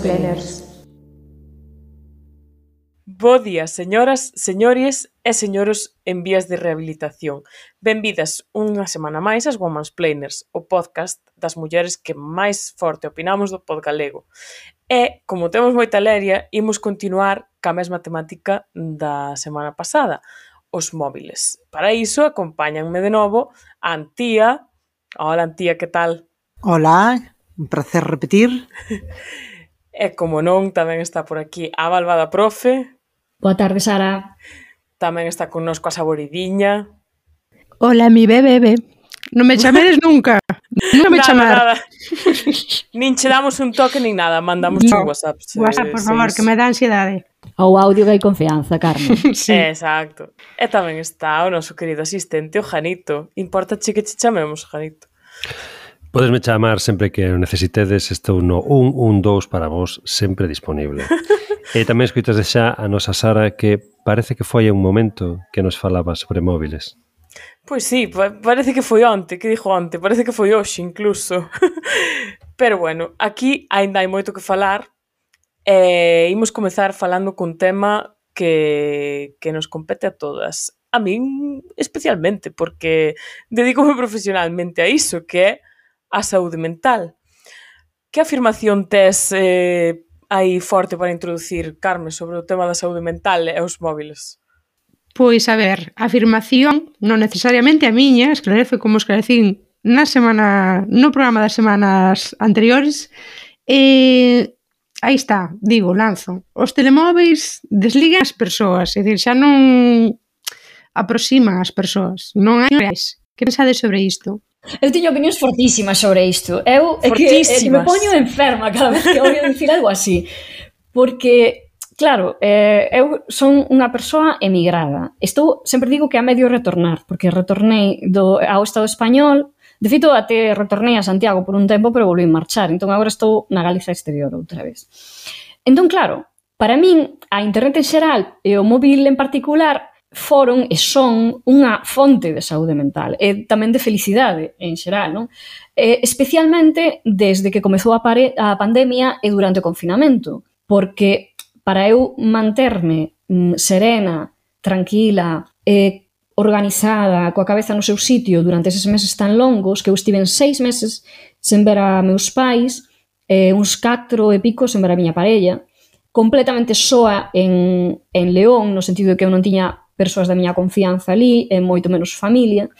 planners. Bo día, señoras, señores e señoros en vías de rehabilitación. Benvidas unha semana máis ás Women's Planers, o podcast das mulleres que máis forte opinamos do pod galego. E, como temos moita leria, imos continuar ca mesma temática da semana pasada, os móviles. Para iso, acompáñanme de novo a Antía. Hola, Antía, que tal? Hola, un placer repetir. E como non, tamén está por aquí a Balbada Profe. Boa tarde, Sara. Tamén está connosco a Saboridiña. Ola, mi bebé. Non me chamedes nunca. Non me nada, chamar. Nada. nin che damos un toque nin nada, mandamos no. un WhatsApp. Se, WhatsApp, por favor, se... que me dá ansiedade. Ao audio que hai confianza, Carmen. sí. Exacto. E tamén está o noso querido asistente, o Janito. Importa che que che chamemos, Janito. Podesme chamar sempre que necesitedes, estou no 112 para vos, sempre disponible. e tamén escuitas de xa a nosa Sara que parece que foi un momento que nos falaba sobre móviles. Pois sí, pa parece que foi onte, que dixo onte, parece que foi hoxe incluso. Pero bueno, aquí aínda hai moito que falar e imos comezar falando cun tema que, que nos compete a todas. A min especialmente, porque dedicome profesionalmente a iso, que é a saúde mental. Que afirmación tes eh, aí forte para introducir, Carmen, sobre o tema da saúde mental e os móviles? Pois, a ver, a afirmación, non necesariamente a miña, esclarece como esclarecín na semana, no programa das semanas anteriores, eh, aí está, digo, lanzo. Os telemóveis desligan as persoas, é dicir, xa non aproximan as persoas, non hai reais. Que pensades sobre isto? Eu teño opinións fortísimas sobre isto. Eu é que, é que me poño enferma cada vez que oio dicir algo así. Porque, claro, eh, eu son unha persoa emigrada. Estou, sempre digo que a medio retornar, porque retornei do, ao Estado español, de feito até retornei a Santiago por un tempo, pero volví a marchar. Entón agora estou na Galiza exterior outra vez. Entón, claro, para min, a internet en xeral e o móvil en particular foron e son unha fonte de saúde mental e tamén de felicidade en xeral, non? E, especialmente desde que comezou a, pare, a pandemia e durante o confinamento, porque para eu manterme mm, serena, tranquila, e organizada, coa cabeza no seu sitio durante eses meses tan longos que eu estiven seis meses sen ver a meus pais e uns catro e pico sen ver a miña parella completamente soa en, en León, no sentido de que eu non tiña persoas da miña confianza ali, e moito menos familia.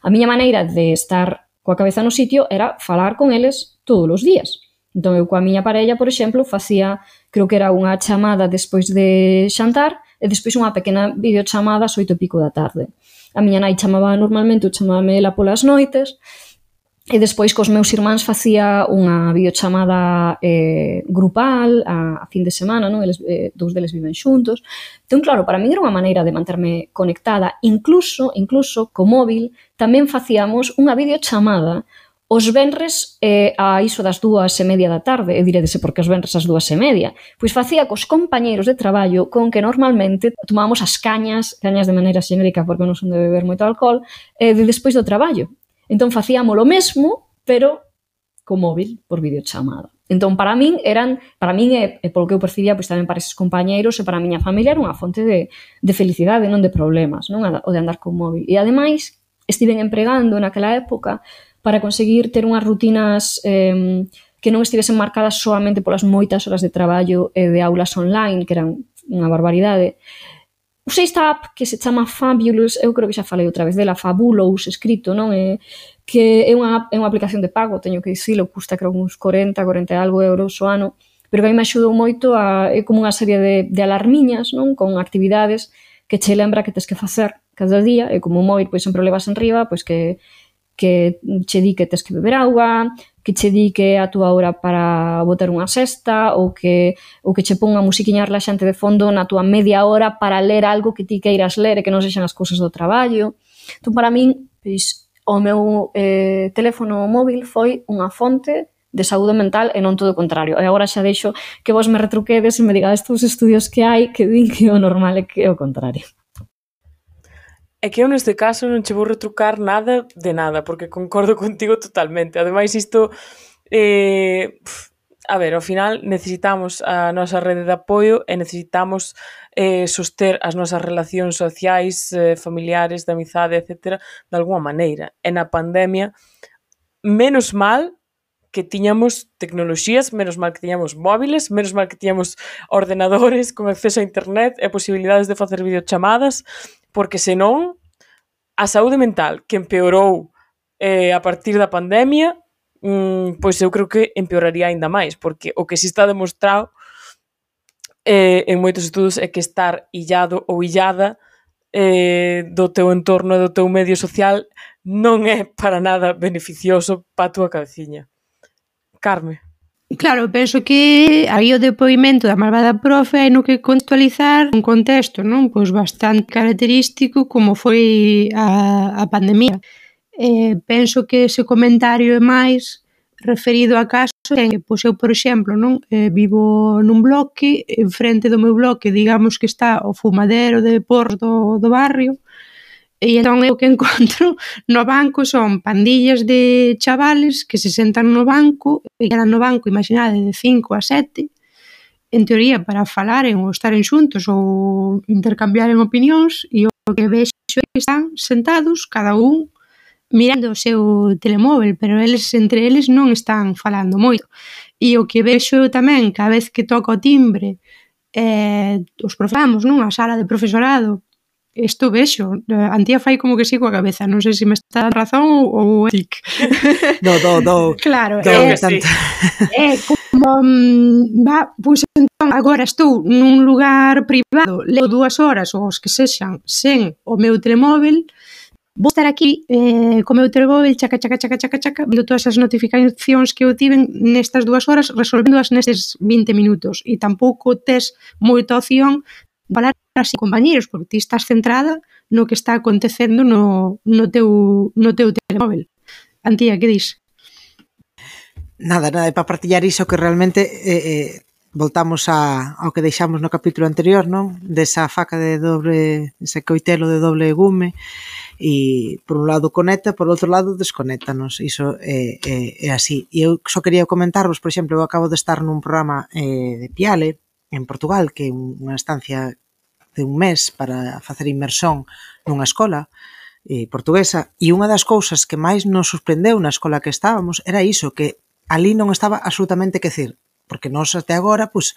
A miña maneira de estar coa cabeza no sitio era falar con eles todos os días. Entón, eu coa miña parella, por exemplo, facía, creo que era unha chamada despois de xantar, e despois unha pequena videochamada ás oito e pico da tarde. A miña nai chamaba normalmente, eu chamaba ela polas noites, E despois cos meus irmáns facía unha videochamada eh, grupal a, a fin de semana, non? Eles, eh, dous deles viven xuntos. Entón, claro, para min era unha maneira de manterme conectada. Incluso, incluso, co móvil, tamén facíamos unha videochamada os venres eh, a iso das dúas e media da tarde, e diredese porque os venres as dúas e media, pois facía cos compañeiros de traballo con que normalmente tomamos as cañas, cañas de maneira xenérica porque non son de beber moito alcohol, eh, de despois do traballo. Entón facíamos o mesmo, pero co móvil por videochamada. Entón, para min eran, para min e, e polo que eu percibía, pois tamén para eses compañeiros e para a miña familia era unha fonte de, de felicidade, non de problemas, non o de andar co móvil. E ademais, estiven empregando naquela época para conseguir ter unhas rutinas eh, que non estivesen marcadas solamente polas moitas horas de traballo e de aulas online, que eran unha barbaridade, Usei esta app que se chama Fabulous, eu creo que xa falei outra vez dela, Fabulous escrito, non? É, que é unha, é unha aplicación de pago, teño que dicilo, custa creo uns 40, 40 e algo euros o ano, pero que a mí me axudou moito a, é como unha serie de, de alarmiñas, non? Con actividades que che lembra que tes que facer cada día, e como o móvil pois sempre levas en riba, pois que que che di que tes que beber auga, que che di que é a túa hora para botar unha sesta ou que ou que che pon unha musiquiña relaxante de fondo na túa media hora para ler algo que ti queiras ler e que non sexan as cousas do traballo. Entón, para min, pois, o meu eh, teléfono móvil foi unha fonte de saúde mental e non todo o contrario. E agora xa deixo que vos me retruquedes e me digades ah, todos os estudios que hai que din que o normal é que é o contrario. É que eu neste caso non che vou retrucar nada de nada, porque concordo contigo totalmente. Ademais, isto... Eh, a ver, ao final necesitamos a nosa rede de apoio e necesitamos eh, soster as nosas relacións sociais, eh, familiares, de amizade, etc., de alguma maneira. E na pandemia, menos mal que tiñamos tecnoloxías, menos mal que tiñamos móviles, menos mal que tiñamos ordenadores con acceso a internet e posibilidades de facer videochamadas porque senón a saúde mental que empeorou eh, a partir da pandemia mm, pois eu creo que empeoraría aínda máis, porque o que si está demostrado eh, en moitos estudos é que estar illado ou illada eh, do teu entorno e do teu medio social non é para nada beneficioso para a túa cabeciña. Carme. Claro, penso que aí o depoimento da malvada profe hai no que contextualizar un contexto non pois bastante característico como foi a, a pandemia. Eh, penso que ese comentario é máis referido a casos en que, pois eu, por exemplo, non eh, vivo nun bloque, enfrente do meu bloque, digamos que está o fumadero de por do, do barrio, E entón eu que encontro no banco son pandillas de chavales que se sentan no banco e quedan no banco, imaginade, de 5 a 7, en teoría para falaren ou estaren xuntos ou intercambiaren opinións e o que vexo é que están sentados cada un mirando o seu telemóvel, pero eles entre eles non están falando moito. E o que vexo eu tamén, cada vez que toca o timbre, eh, os profamos nunha sala de profesorado, isto vexo, eh, Antía fai como que sigo a cabeza, non sei se me está dando razón ou é tic. No, do, do. Claro, do, é, tanto. é como, mm, va, pois entón, agora estou nun lugar privado, leo dúas horas ou os que sexan sen o meu telemóvel, vou estar aquí eh, co meu telemóvel chaca, chaca, chaca, chaca, chaca, vendo todas as notificacións que eu tiven nestas dúas horas, resolvendoas nestes 20 minutos, e tampouco tes moita opción falar así si compañeiros, porque ti estás centrada no que está acontecendo no, no, teu, no teu telemóvel. Antía, que dis? Nada, nada, para partillar iso que realmente eh, eh, voltamos a, ao que deixamos no capítulo anterior, non? Desa faca de doble, ese coitelo de doble gume e por un lado conecta, por outro lado desconectanos, iso é, é, é así. E eu só quería comentarvos, por exemplo, eu acabo de estar nun programa eh, de Piale, en Portugal, que é unha estancia de un mes para facer inmersión nunha escola eh, portuguesa e unha das cousas que máis nos sorprendeu na escola que estábamos era iso, que ali non estaba absolutamente que decir, porque nós até agora pois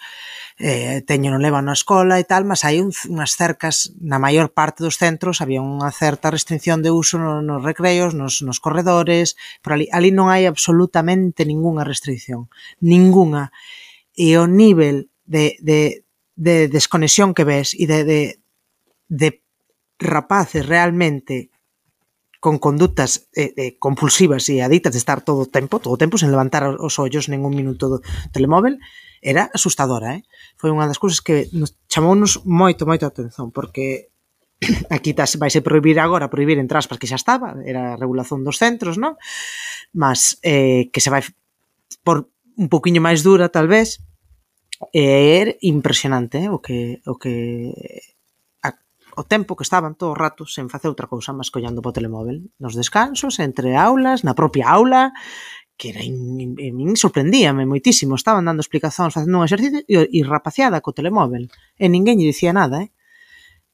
eh, teño non leva na escola e tal, mas hai un, unhas cercas na maior parte dos centros había unha certa restricción de uso no, nos recreos, nos, nos corredores por ali, ali non hai absolutamente ningunha restricción, ningunha. E o nivel de, de, de desconexión que ves e de, de, de rapaces realmente con conductas eh, eh, compulsivas e adictas de estar todo o tempo, todo o tempo sen levantar os ollos ningún minuto do telemóvel, era asustadora, eh? Foi unha das cousas que nos chamounos moito, moito a atención, porque aquí tas, vai se prohibir agora, prohibir entre aspas, que xa estaba, era a regulación dos centros, non? Mas eh, que se vai por un poquinho máis dura, talvez, E é impresionante eh, o que o que a, o tempo que estaban todo o rato sen facer outra cousa máis collando o telemóvel. Nos descansos, entre aulas, na propia aula, que era in, in, in, sorprendíame moitísimo, estaban dando explicacións, facendo un exercicio e, e rapaciada co telemóvel. E ninguén lle dicía nada, eh?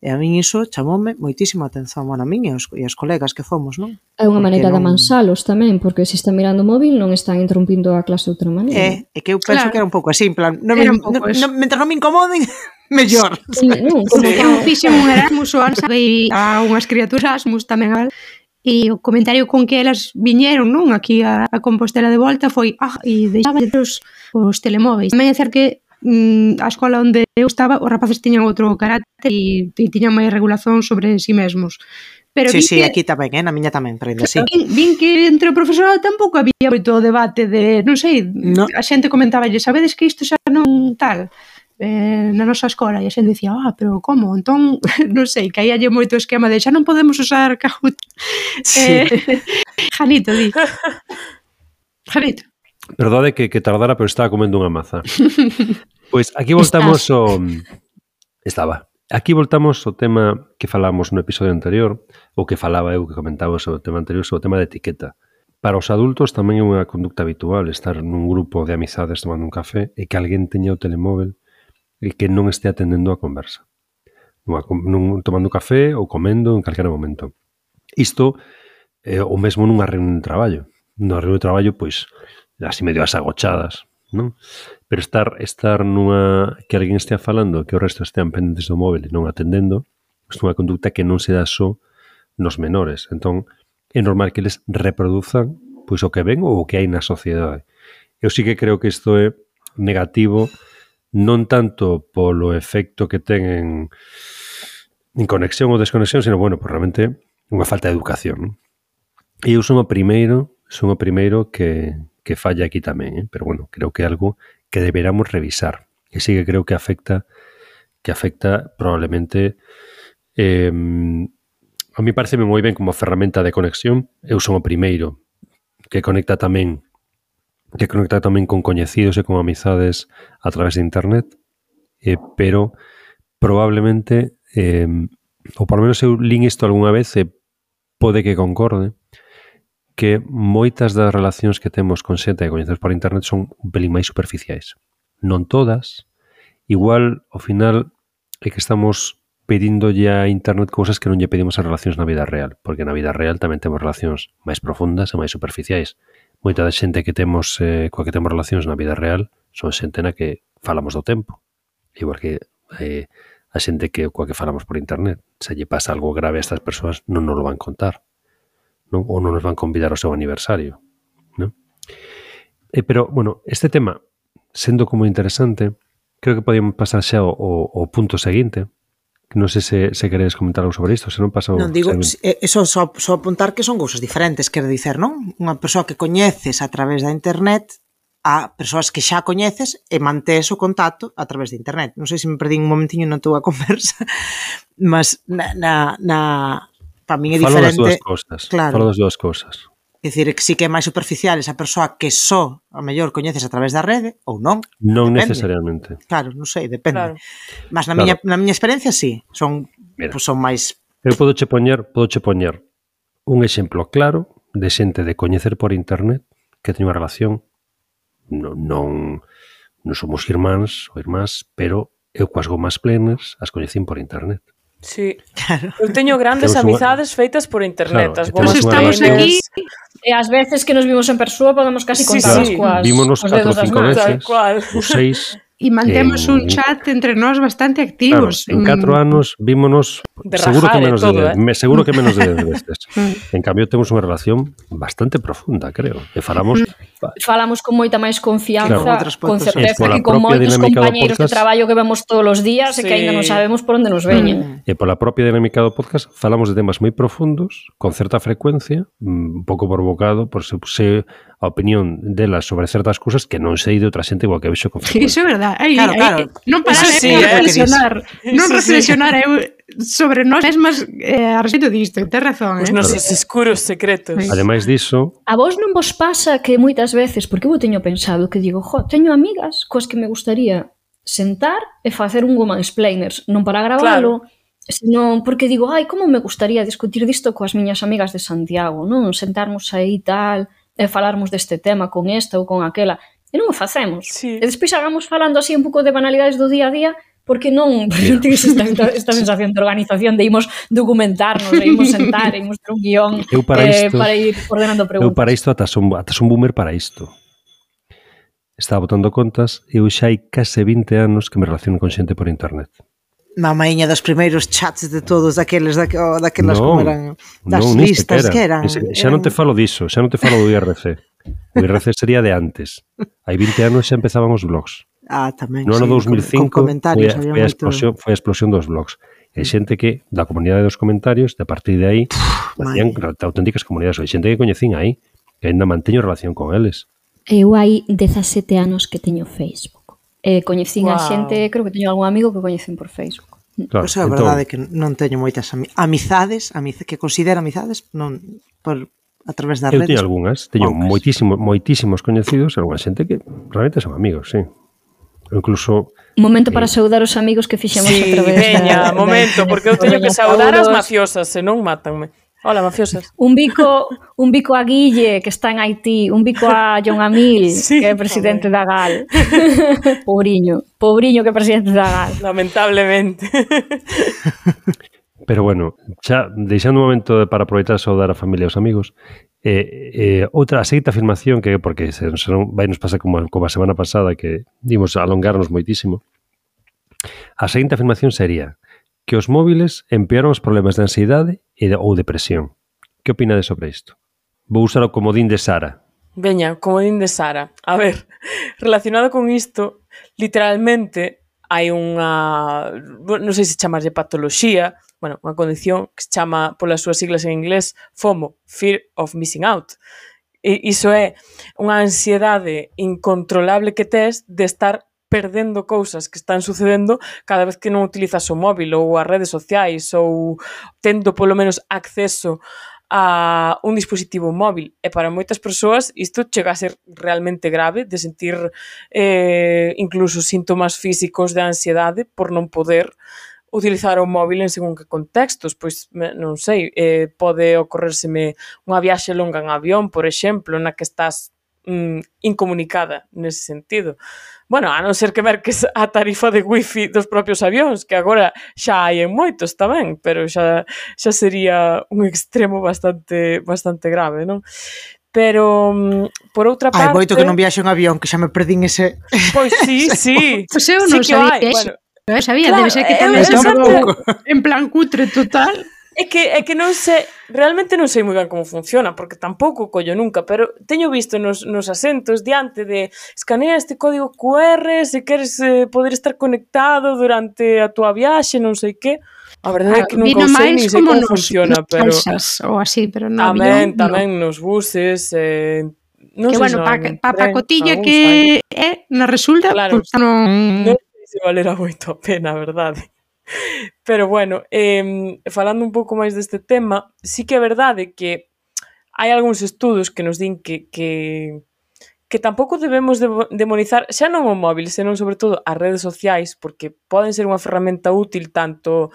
E a min iso chamoume moitísima atención, bueno, a min e os, e os colegas que fomos, non? É unha maneira non... de amansalos tamén, porque se están mirando o móvil non están interrumpindo a clase de outra maneira. É, é que eu penso claro. que era un pouco así, en plan, non me, non, non, mentre non me incomoden, mellor. Sí, non, como que eu fixen un Erasmus o ano, a unhas criaturas Erasmus tamén al, e o comentario con que elas viñeron non aquí a, a Compostela de volta foi ah, e deixaban os, os telemóveis. Tamén é certo que mm, a escola onde eu estaba, os rapaces tiñan outro carácter e, e tiñan máis regulación sobre si sí mesmos. Pero sí, sí, que, aquí tamén, eh? na miña tamén prende, sí. Vin, vin que entre o profesorado tampouco había moito debate de, non sei, no. a xente comentaba, sabedes que isto xa non tal? eh, na nosa escola e a xente dicía, ah, pero como? Entón, non sei, caíalle moito esquema de xa non podemos usar Kahoot. Sí. Eh, Janito, di. Janito. Perdode que, que tardara, pero estaba comendo unha maza. Pois aquí voltamos Estás. ao... Estaba. Aquí voltamos ao tema que falamos no episodio anterior, ou que falaba eu que comentaba sobre o tema anterior, sobre o tema de etiqueta. Para os adultos tamén é unha conducta habitual estar nun grupo de amizades tomando un café e que alguén teña o telemóvel e que non este atendendo a conversa. Nunha, nun, tomando café ou comendo en calquera momento. Isto é o mesmo nunha reunión de traballo. Nunha reunión de traballo, pois, así medio as agochadas, non? Pero estar estar nunha que alguén estea falando, que o resto estean pendentes do móvil e non atendendo, pois é unha conducta que non se dá só nos menores. Entón, é normal que eles reproduzan pois o que ven ou o que hai na sociedade. Eu sí que creo que isto é negativo non tanto polo efecto que ten en, en conexión ou desconexión, sino, bueno, por realmente unha falta de educación. Non? E eu son o primeiro, son o primeiro que, que falla aquí tamén, eh? pero bueno, creo que é algo que deberamos revisar. E sí que creo que afecta que afecta probablemente eh, a mí pareceme moi ben como ferramenta de conexión, eu son o primeiro que conecta tamén que conecta tamén con coñecidos e con amizades a través de internet, eh, pero probablemente eh, ou por menos eu lin isto algunha vez e pode que concorde, que moitas das relacións que temos con xente que coñecemos por internet son un pelín máis superficiais. Non todas, igual ao final é que estamos pedindo a internet cousas que non lle pedimos a relacións na vida real, porque na vida real tamén temos relacións máis profundas e máis superficiais. Moita da xente que temos eh, coa que temos relacións na vida real son xente na que falamos do tempo. Igual que eh, a xente que coa que falamos por internet. Se lle pasa algo grave a estas persoas non nos lo van contar non, ou non nos van convidar ao seu aniversario. Non? E, eh, pero, bueno, este tema, sendo como interesante, creo que podíamos pasar xa ao, ao, punto seguinte, non sei se, se queredes comentar algo sobre isto, se non pasou... Non, digo, eh, eso, só, só apuntar que son cousas diferentes, quero dicer, non? Unha persoa que coñeces a través da internet a persoas que xa coñeces e mantés o contacto a través de internet. Non sei se me perdín un momentiño na túa conversa, mas na, na, na, para min é diferente. Falo das dúas cousas. Claro. Falo das dúas cousas. É dicir, que sí que é máis superficial esa persoa que só a mellor coñeces a través da rede ou non. Non depende. necesariamente. Claro, non sei, depende. Claro. Mas na claro. miña na miña experiencia sí, son Mira, pues son máis Eu podo che poñer, podo che poñer un exemplo claro de xente de coñecer por internet que teño unha relación non, non, non somos irmáns ou irmás, pero eu coas gomas plenas as coñecín por internet. Sí. Claro. Eu teño grandes amizades feitas por internet. Claro, as boas pois estamos aquí e as veces que nos vimos en persoa podemos casi sí, contar sí. coas Vímonos 4 ou 5 veces, ou 6. E mantemos en, un eh, chat entre nós bastante activos. Claro, en 4 mm. anos vímonos de seguro que menos todo, de, eh? me, seguro que menos de 10 veces. Mm. en cambio temos unha relación bastante profunda, creo. E faramos mm falamos con moita máis confianza claro. con certeza que con moitos compañeiros de traballo que vemos todos os días sí. e que aínda non sabemos por onde nos veñen. Mm. E pola propia dinámica do podcast falamos de temas moi profundos, con certa frecuencia, mm, un pouco provocado por se, se a opinión delas sobre certas cousas que non sei de outra xente igual que vexo con frecuencia. Iso é verdade. Aí, claro, claro. Non parar, sí, non reflexionar. Non reflexionar, eu sobre nós mesmas eh, a respecto disto, ten razón. Eh? Os nosos escuros secretos. Ademais diso... A vos non vos pasa que moitas veces, porque eu teño pensado que digo, jo, teño amigas coas que me gustaría sentar e facer un woman explainers, non para gravalo, claro senón porque digo, ai, como me gustaría discutir disto coas miñas amigas de Santiago, non? Sentarmos aí tal, e falarmos deste tema con esta ou con aquela, e non o facemos. Sí. E despois hagamos falando así un pouco de banalidades do día a día, porque non, porque non tens esta, esta sensación de organización de imos documentarnos, de imos sentar, imos ter un guión eu para, eh, isto, para ir ordenando preguntas. Eu para isto ata son, ata son boomer para isto. Estaba botando contas e eu xa hai case 20 anos que me relaciono con xente por internet. Mamaiña dos primeiros chats de todos daqueles da, oh, daquelas no, como eran das non, listas que eran. Ese, xa eran... non te falo diso, xa non te falo do IRC. O IRC sería de antes. Hai 20 anos xa empezaban os blogs. Ah, tamén. No ano sí, 2005 con, con foi, a, foi, a explosión, foi a explosión dos blogs. E xente que, da comunidade dos comentarios, de a partir de aí, facían auténticas comunidades. Hai xente que coñecín aí, que ainda manteño relación con eles. Eu hai 17 anos que teño Facebook. Eh, coñecín wow. a xente, creo que teño algún amigo que coñecen por Facebook. Claro, pois é a entón... verdade que non teño moitas ami amizades, amiz que considero amizades, non por a través das redes. Eu teño algunhas, teño moitísimo, moitísimos coñecidos, algunha xente que realmente son amigos, sí incluso Momento para eh, saudar os amigos que fixemos sí, a través veña, da, momento, porque eu teño que saudar as mafiosas, senón mátanme. Hola, mafiosas. Un bico, un bico a Guille, que está en Haití, un bico a John Amil, sí, que é presidente da GAL. Pobriño, pobriño que é presidente da GAL. Lamentablemente. Pero bueno, xa deixando un momento para aproveitar a saudar a familia e os amigos, Eh, eh, outra, a seguinte afirmación que porque se, se non vai nos pasar como, como a semana pasada que dimos alongarnos moitísimo. A seguinte afirmación sería que os móviles empeoran os problemas de ansiedade e de, ou depresión que opinades sobre isto? Vou usar o comodín de Sara. Veña, comodín de Sara. A ver, relacionado con isto literalmente hai unha, non sei se chamarlle patoloxía, bueno, unha condición que se chama polas súas siglas en inglés FOMO, Fear of Missing Out. E iso é unha ansiedade incontrolable que tes de estar perdendo cousas que están sucedendo cada vez que non utilizas o móvil ou as redes sociais ou tendo polo menos acceso a un dispositivo móvil. E para moitas persoas isto chega a ser realmente grave de sentir eh, incluso síntomas físicos de ansiedade por non poder utilizar o móvil en según que contextos, pois non sei, eh, pode ocorrerseme unha viaxe longa en avión, por exemplo, na que estás mm, incomunicada nese sentido. Bueno, a non ser que ver que a tarifa de wifi dos propios avións, que agora xa hai en moitos tamén, pero xa, xa sería un extremo bastante bastante grave, non? Pero, mm, por outra parte... Ai, moito que non viaxe un avión, que xa me perdín ese... Pois sí, sí. Pois eu non sí sabía que hai. Bueno, eu sabía, claro, debe ser que eh, tamén... Eu, en plan cutre total. É que, é que non sei, realmente non sei moi ben como funciona, porque tampouco collo nunca, pero teño visto nos, nos asentos diante de escanea este código QR se queres eh, poder estar conectado durante a túa viaxe, non sei que. A verdade é que nunca o sei, ni sei como, nos, funciona, nos pero... Ou así, pero no tamén, avión, tamén no. nos buses, eh, non que, bueno, pa, pa, pa cotilla que é, eh, na resulta, claro, pues, non... Non sei se valera moito a pena, a verdade. Pero bueno, eh, falando un pouco máis deste tema, sí que é verdade que hai algúns estudos que nos din que, que que tampouco debemos demonizar xa non o móvil, senón sobre todo as redes sociais, porque poden ser unha ferramenta útil tanto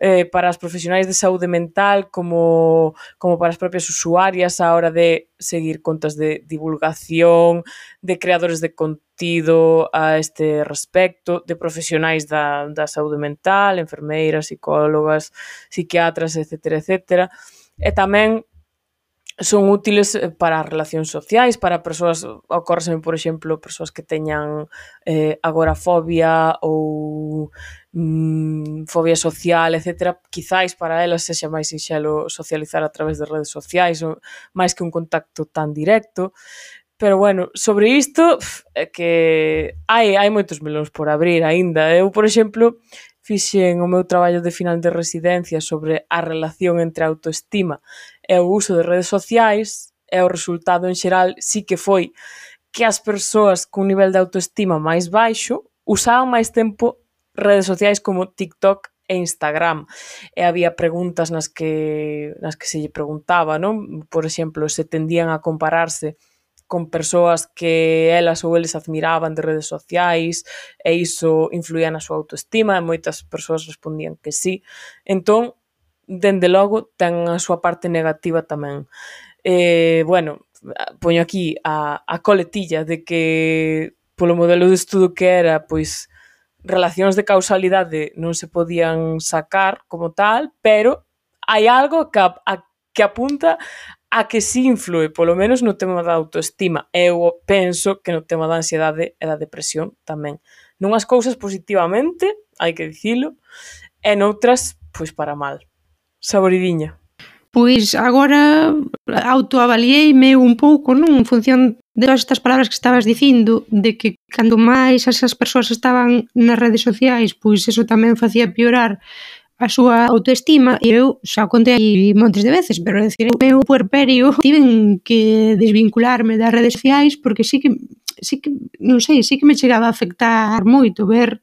eh, para as profesionais de saúde mental como, como para as propias usuarias a hora de seguir contas de divulgación, de creadores de contido a este respecto, de profesionais da, da saúde mental, enfermeiras, psicólogas, psiquiatras, etc. etc. E tamén son útiles eh, para as relacións sociais, para persoas, ocórreseme, por exemplo, persoas que teñan eh, agorafobia ou mm, fobia social, etc. Quizáis para elas sexa máis sinxelo socializar a través de redes sociais, máis que un contacto tan directo. Pero bueno, sobre isto é que hai hai moitos melóns por abrir aínda. Eu, por exemplo, fixen o meu traballo de final de residencia sobre a relación entre a autoestima e o uso de redes sociais e o resultado en xeral sí que foi que as persoas cun nivel de autoestima máis baixo usaban máis tempo redes sociais como TikTok e Instagram. E había preguntas nas que nas que se lle preguntaba, non? Por exemplo, se tendían a compararse con persoas que elas ou eles admiraban de redes sociais e iso influía na súa autoestima e moitas persoas respondían que sí. Entón, dende logo, ten a súa parte negativa tamén. Eh, bueno, poño aquí a, a coletilla de que polo modelo de estudo que era, pois, relacións de causalidade non se podían sacar como tal, pero hai algo que, a, que apunta a que si influe, polo menos no tema da autoestima. Eu penso que no tema da ansiedade e da depresión tamén. Nunhas cousas positivamente, hai que dicilo, e noutras, pois para mal saboridiña. Pois agora autoavalieime un pouco, non? En función de todas estas palabras que estabas dicindo, de que cando máis esas persoas estaban nas redes sociais, pois eso tamén facía piorar a súa autoestima e eu xa contei aí montes de veces, pero decir, o meu puerperio tiven que desvincularme das redes sociais porque sí que sí que, non sei, sí que me chegaba a afectar moito ver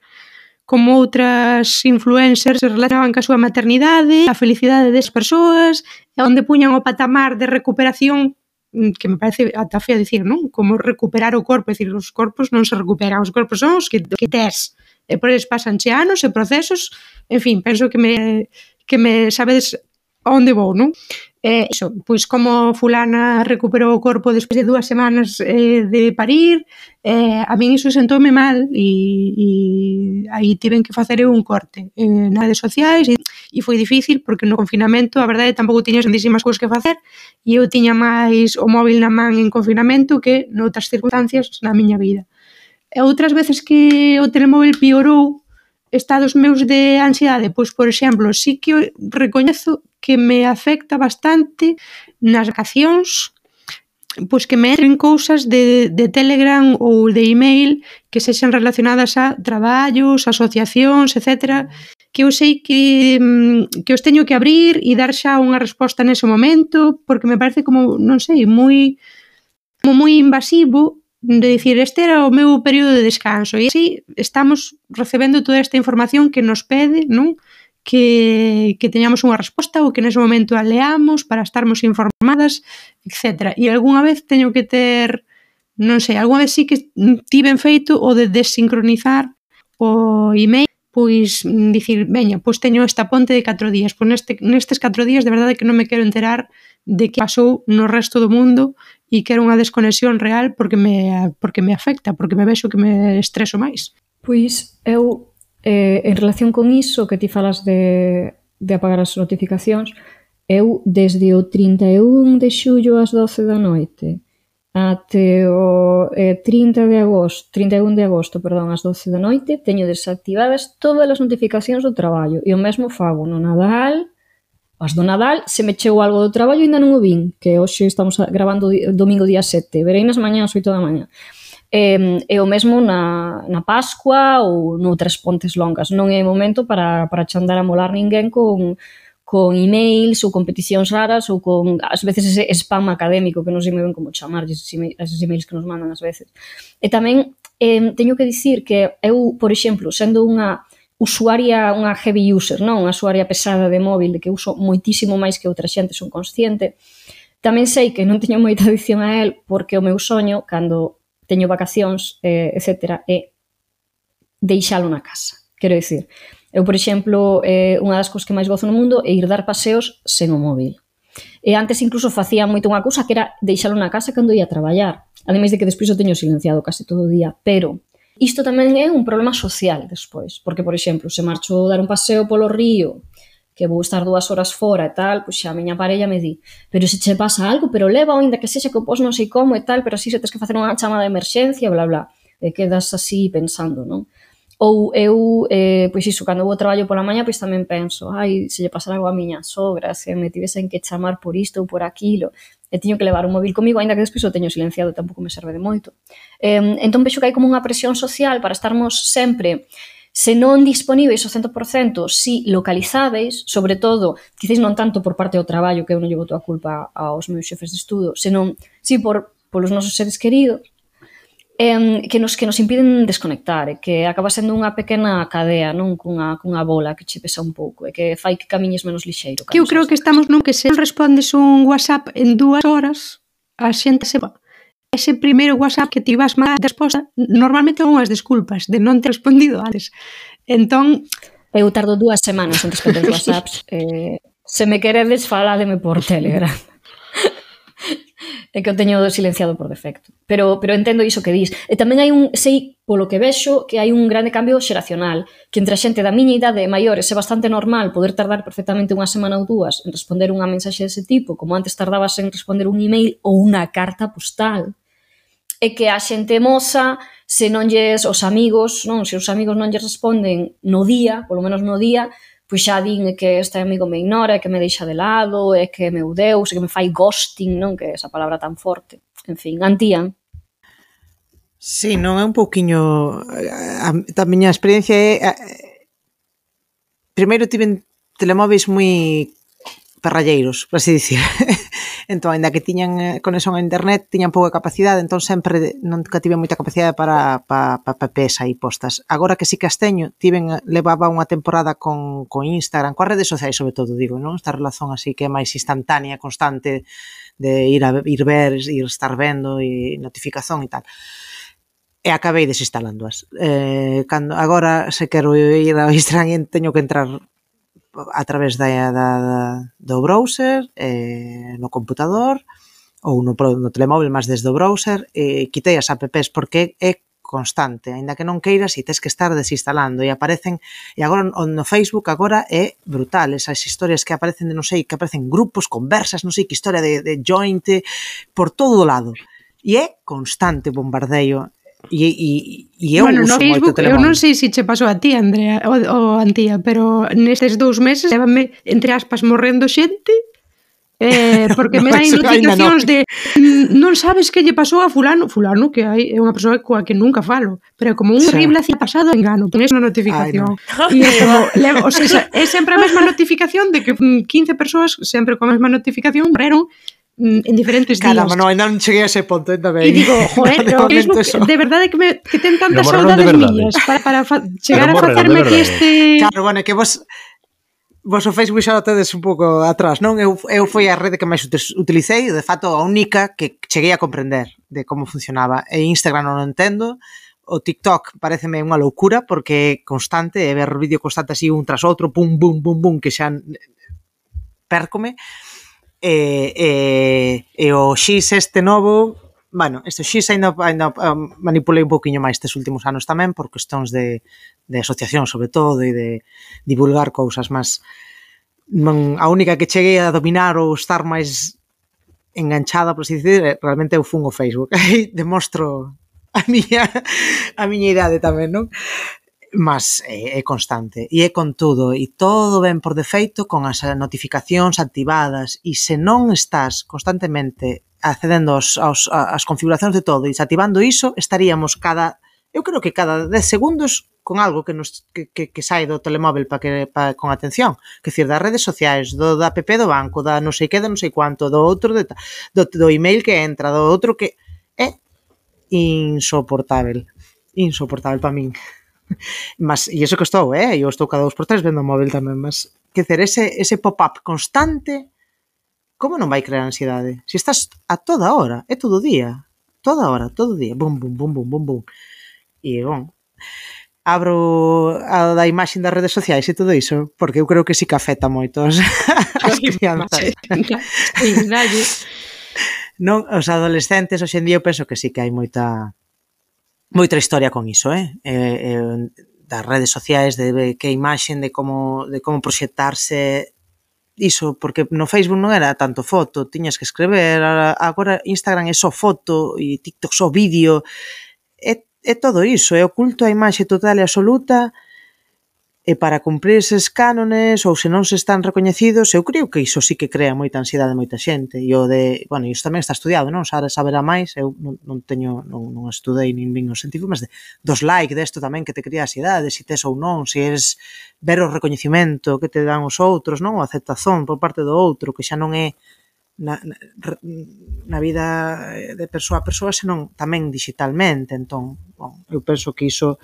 como outras influencers se relacionaban ca súa maternidade, a felicidade das persoas, e onde puñan o patamar de recuperación mm, que me parece ata feo dicir, non? Como recuperar o corpo, é decir, os corpos non se recuperan, os corpos son os que, que tes. E por eles pasan che anos e procesos, en fin, penso que me, que me sabedes onde vou, non? Eh, iso, pois como fulana recuperou o corpo despois de dúas semanas eh, de parir, eh, a min iso sentoume mal e, e aí tiven que facer un corte eh, nas redes sociais e, e foi difícil porque no confinamento a verdade tampouco tiña grandísimas cousas que facer e eu tiña máis o móvil na man en confinamento que noutras circunstancias na miña vida. E outras veces que o telemóvel piorou estados meus de ansiedade, pois, por exemplo, sí que recoñezo que me afecta bastante nas vacacións, pois que me entren cousas de, de Telegram ou de email que sexan relacionadas a traballos, asociacións, etc que eu sei que, mm, que os teño que abrir e dar xa unha resposta nese momento, porque me parece como, non sei, moi como moi invasivo de dicir, este era o meu período de descanso. E así estamos recebendo toda esta información que nos pede, non? que, que teñamos unha resposta ou que nese momento a leamos para estarmos informadas, etc. E algunha vez teño que ter, non sei, algunha vez sí que tiven feito o de desincronizar o email pois mm, dicir, veña, pois teño esta ponte de 4 días, pois neste, nestes 4 días de verdade que non me quero enterar de que pasou no resto do mundo e quero unha desconexión real porque me, porque me afecta, porque me vexo que me estreso máis. Pois eu Eh, en relación con iso que ti falas de, de apagar as notificacións, eu desde o 31 de xullo ás 12 da noite até o eh, 30 de agosto, 31 de agosto, perdón, ás 12 da noite, teño desactivadas todas as notificacións do traballo e o mesmo fago no Nadal, as do Nadal, se me chegou algo do traballo ainda non o vin, que hoxe estamos gravando domingo día 7, verei nas mañás 8 da mañá. E, e o mesmo na, na Pascua ou noutras pontes longas. Non é momento para, para chandar a molar ninguén con, con emails ou competicións raras ou con, ás veces, ese spam académico que non sei moi ben como chamarlles esos emails que nos mandan ás veces. E tamén eh, teño que dicir que eu, por exemplo, sendo unha usuaria, unha heavy user, non? Unha usuaria pesada de móvil, de que uso moitísimo máis que outra xente, son consciente. Tamén sei que non teño moita adicción a el porque o meu soño, cando teño vacacións, eh, etc. E deixalo na casa. Quero dicir, eu, por exemplo, eh, unha das cousas que máis gozo no mundo é ir dar paseos sen o móvil. E antes incluso facía moito unha cousa que era deixalo na casa cando ia a traballar. Ademais de que despois o teño silenciado case todo o día. Pero isto tamén é un problema social despois. Porque, por exemplo, se marcho dar un paseo polo río que vou estar dúas horas fora e tal, pois xa a miña parella me di, pero se che pasa algo, pero leva, ainda que sexa que pos non sei como e tal, pero así se tens que facer unha chamada de emerxencia, bla, bla. E quedas así pensando, non? Ou eu, eh, pois iso, cando vou traballo pola maña, pois tamén penso, ai, se lle pasara algo a miña sogra, se me tivesen que chamar por isto ou por aquilo, e teño que levar un móvil comigo, aínda que despois o teño silenciado, tampouco me serve de moito. Eh, entón vexo que hai como unha presión social para estarmos sempre se non disponíveis o 100%, si localizáveis, sobre todo, quizáis non tanto por parte do traballo, que eu non llevo toda a culpa aos meus xefes de estudo, senón si por polos nosos seres queridos, eh, que nos que nos impiden desconectar, que acaba sendo unha pequena cadea, non cunha, cunha bola que che pesa un pouco, e que fai que camiñes menos lixeiro. Que eu creo que estamos nun que se respondes un WhatsApp en dúas horas, a xente se va ese primeiro WhatsApp que tivas má resposta, normalmente son unhas desculpas de non ter respondido antes. Entón... Eu tardo dúas semanas en responder WhatsApps. eh, se me queredes, faládeme por Telegram é que o teño silenciado por defecto. Pero, pero entendo iso que dis. E tamén hai un, sei, polo que vexo, que hai un grande cambio xeracional, que entre a xente da miña idade e maiores é bastante normal poder tardar perfectamente unha semana ou dúas en responder unha mensaxe dese tipo, como antes tardabas en responder un email ou unha carta postal. É que a xente moza, se non lles os amigos, non, se os amigos non lles responden no día, polo menos no día, pois xa din que este amigo me ignora, que me deixa de lado, é que me meu Deus, que me fai ghosting, non? Que é esa palabra tan forte. En fin, antían. Sí, non é un pouquiño... A, a, a miña experiencia é... A, primeiro tiven telemóveis moi parralleiros, por así dicir. Entón, ainda que tiñan eh, conexión a internet, tiñan pouca capacidade, entón sempre non tive moita capacidade para para pa, pa PPs aí postas. Agora que si sí que as teño, tiven levaba unha temporada con con Instagram, coas redes sociais sobre todo, digo, non? Esta relación así que é máis instantánea, constante de ir a ir ver, ir estar vendo e notificación e tal e acabei desinstalándoas. Eh, cando agora se quero ir ao Instagram teño que entrar a través da, da, da do browser, eh, no computador ou no, no telemóvel, máis desde o browser, eh, quitei as apps porque é constante, aínda que non queiras e tes que estar desinstalando. E aparecen e agora no Facebook agora é brutal. Esas historias que aparecen de non sei, que aparecen grupos, conversas, non sei que historia de, de joint por todo o lado. E é constante bombardeio. E, e, e eu bueno, uso no Facebook, moito Eu non sei se che pasou a ti, Andrea, ou, ou Antía, pero nestes dous meses levame, entre aspas, morrendo xente Eh, porque no, me dan notificacións no. de non sabes que lle pasou a fulano fulano que hai é unha persoa coa que nunca falo pero como un horrible sí. pasado engano tenes unha notificación Ay, no. e é como le, o sea, é sempre a mesma notificación de que mm, 15 persoas sempre con a mesma notificación morreron Mm, en diferentes Caramba, días. Caramba, no, ainda non cheguei a ese ponto, ainda ben. E digo, joder, no, de, no, eso. de verdade que, me, que ten tantas saudades miñas para, para fa, chegar a facerme aquí este... Claro, bueno, que vos vos o Facebook xa tedes un pouco atrás, non? Eu, eu foi a rede que máis utilicei, de fato a única que cheguei a comprender de como funcionaba. E Instagram non o entendo, o TikTok pareceme unha loucura porque é constante, é ver vídeo constante así un tras outro, pum, bum, bum, bum, que xa pércome e, e, e o X este novo bueno, este X ainda, ainda um, manipulei un poquinho máis estes últimos anos tamén por cuestións de, de asociación sobre todo e de divulgar cousas máis non, a única que cheguei a dominar ou estar máis enganchada, por así dicir, realmente eu fun o Facebook. Aí demostro a miña, a miña idade tamén, non? mas é, é constante. E é con todo. E todo ben por defeito con as notificacións activadas. E se non estás constantemente accedendo aos, aos, as configuracións de todo e desactivando iso, estaríamos cada eu creo que cada 10 segundos con algo que nos que, que, que sai do telemóvel para que pa, con atención, que decir das redes sociais, do da app do banco, da non sei que, da non sei cuánto, do outro de, do, do email que entra, do outro que é insoportável, insoportável para min mas, e iso que estou, eh? Eu estou cada dos por tres vendo o móvil tamén, mas que dizer, ese, ese pop-up constante como non vai crear ansiedade? Se estás a toda hora, é todo o día, toda hora, todo o día, bum, bum, bum, bum, bum, bum. E, bon, abro a da imaxe das redes sociais e todo iso, porque eu creo que sí que afecta moito as, as crianzas. non, os adolescentes, hoxe en día eu penso que sí que hai moita moita historia con iso, eh? eh, eh das redes sociais, de que imaxen, de como, de como proxectarse iso, porque no Facebook non era tanto foto, tiñas que escrever, agora Instagram é só foto e TikTok só vídeo, é, é todo iso, é o culto á imaxe total e absoluta, E para cumprir eses cánones, ou se non se están recoñecidos, eu creo que iso sí que crea moita ansiedade moita xente. E o de, bueno, isto tamén está estudiado, non? Sara saberá máis, eu non, non teño, non, non estudei nin vin os científicos, mas de, dos like desto tamén que te crea ansiedade, se tes ou non, se eres ver o recoñecimento que te dan os outros, non? O aceptazón por parte do outro, que xa non é na, na, na vida eh, de persoa a persoa, senón tamén digitalmente. Entón, bon, eu penso que iso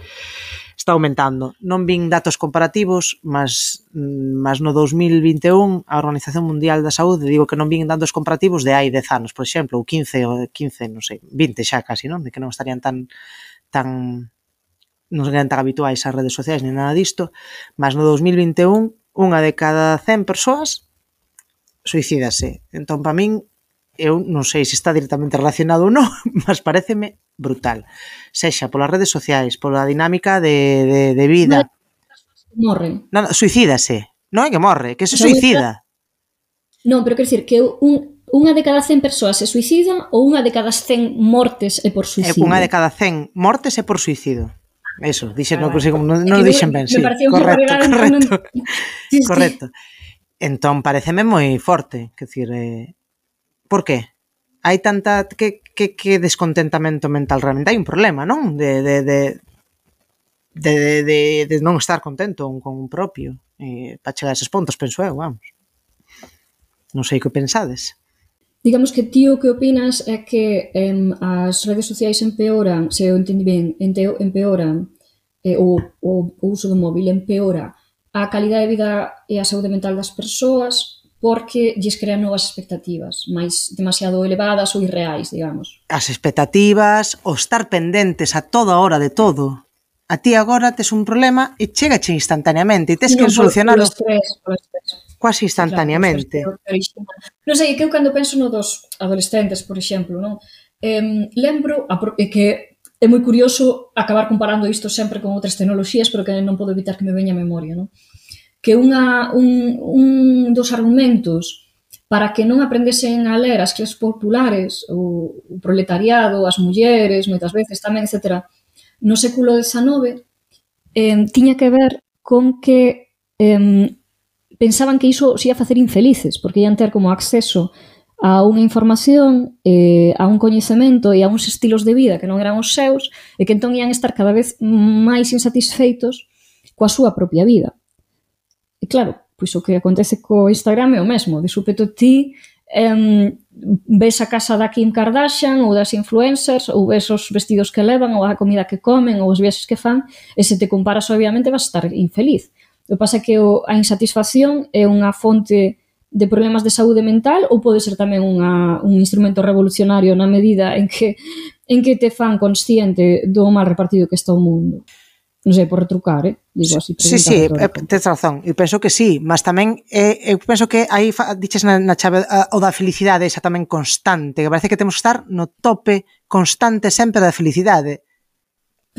está aumentando. Non vin datos comparativos, mas, mm, mas no 2021 a Organización Mundial da Saúde digo que non vin datos comparativos de hai 10 anos, por exemplo, ou 15, ou 15, non sei, 20 xa casi, non? De que non estarían tan tan non serían tan habituais as redes sociais ni nada disto, mas no 2021 unha de cada 100 persoas suicídase. Entón, para min, eu non sei se está directamente relacionado ou non, mas pareceme brutal. Sexa polas redes sociais, pola dinámica de, de, de vida. Morre. Non, suicídase. Non é que morre, que se suicida. Non, pero quer dizer que un, unha de cada 100 persoas se suicidan ou unha de cada 100 mortes é por eh, suicidio? É unha de cada 100 mortes é por suicidio. Eso, dixen, ah, non, non, non dixen ben, sí, correcto, correcto, correcto. Sí, sí. correcto. Entón, pareceme moi forte, que decir, eh, por qué? Hai tanta que, que, que descontentamento mental realmente hai un problema, non? De, de, de, de, de, de, de non estar contento con un propio eh, para chegar a esos pontos, penso eu, vamos. Non sei que pensades. Digamos que ti o que opinas é que em, as redes sociais empeoran, se eu entendi ben, empeoran eh, o, o, o uso do móvil empeora a calidade de vida e a saúde mental das persoas porque lles crean novas expectativas, máis demasiado elevadas ou irreais, digamos. As expectativas, o estar pendentes a toda hora de todo. A ti agora tes un problema e chegache instantaneamente e tes que no, solucionalo. Polo estrés, polo estrés. Instantaneamente. Claro, non sei, que eu cando penso no dos adolescentes, por exemplo, non? Eh, lembro a, que é moi curioso acabar comparando isto sempre con outras tecnoloxías, pero que non podo evitar que me veña a memoria, non? Que unha, un, un dos argumentos para que non aprendesen a ler as clases populares, o, o proletariado, as mulleres, moitas veces tamén, etc., no século XIX, eh, tiña que ver con que eh, pensaban que iso os ia facer infelices, porque ian ter como acceso a unha información, eh, a un coñecemento e a uns estilos de vida que non eran os seus e que entón ian estar cada vez máis insatisfeitos coa súa propia vida. E claro, pois o que acontece co Instagram é o mesmo, de súpeto ti em, ves a casa da Kim Kardashian ou das influencers ou ves os vestidos que levan ou a comida que comen ou os viaxes que fan e se te comparas obviamente vas estar infeliz. O que pasa é que o, a insatisfacción é unha fonte de problemas de saúde mental ou pode ser tamén unha, un instrumento revolucionario na medida en que en que te fan consciente do mal repartido que está o mundo. Non sei, por retrucar, eh? Digo así, sí, sí, eh, tens razón. E penso que sí, mas tamén eh, eu penso que aí diches na, na chave eh, o da felicidade esa tamén constante, que parece que temos que estar no tope constante sempre da felicidade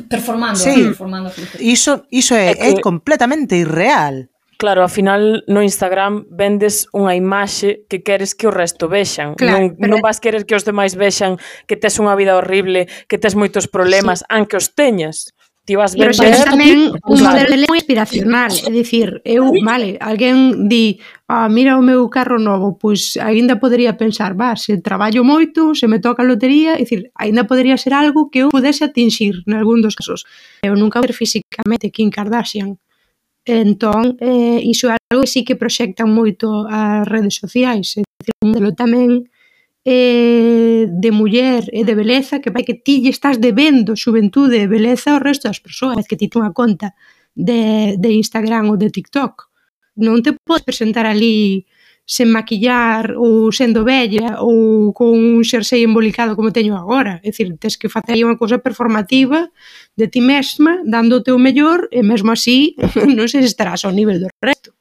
performando, sí. performando. Iso, iso é, é, que... é completamente irreal. Claro, ao final no Instagram vendes unha imaxe que queres que o resto vexan. Claro, non, pero... non vas querer que os demais vexan que tes unha vida horrible, que tes moitos problemas, sí. anque os teñas ti vas ver pero tamén un modelo moi inspiracional é dicir, eu, vale, alguén di ah, mira o meu carro novo pois aínda podería pensar, va, se traballo moito, se me toca a lotería é dicir, aínda podería ser algo que eu pudese atingir en algún dos casos eu nunca ver físicamente Kim Kardashian Entón, eh, iso é algo que sí que proxectan moito as redes sociais, é dicir, un modelo tamén eh, de muller e de beleza que vai que ti lle estás debendo xuventude e beleza ao resto das persoas que ti ten unha conta de, de Instagram ou de TikTok. Non te podes presentar ali sen maquillar ou sendo bella ou con un xersei embolicado como teño agora. É dicir, tens que facer unha cousa performativa de ti mesma, dando o teu mellor e mesmo así non se estarás ao nivel do resto.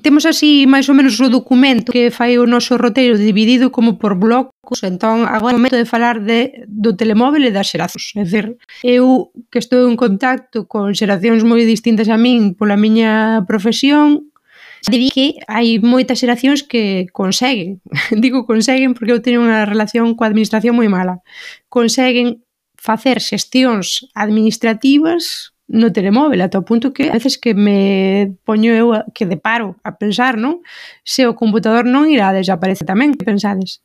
Temos así máis ou menos o documento que fai o noso roteiro dividido como por blocos, entón agora é o momento de falar de, do telemóvel e das xeracións. É dicir, eu que estou en contacto con xeracións moi distintas a min pola miña profesión, Dirí que hai moitas xeracións que conseguen, digo conseguen porque eu teño unha relación coa administración moi mala, conseguen facer xestións administrativas no telemóvel, ata o punto que a veces que me poño eu que deparo a pensar, non? Se o computador non irá desaparecer tamén, que pensades?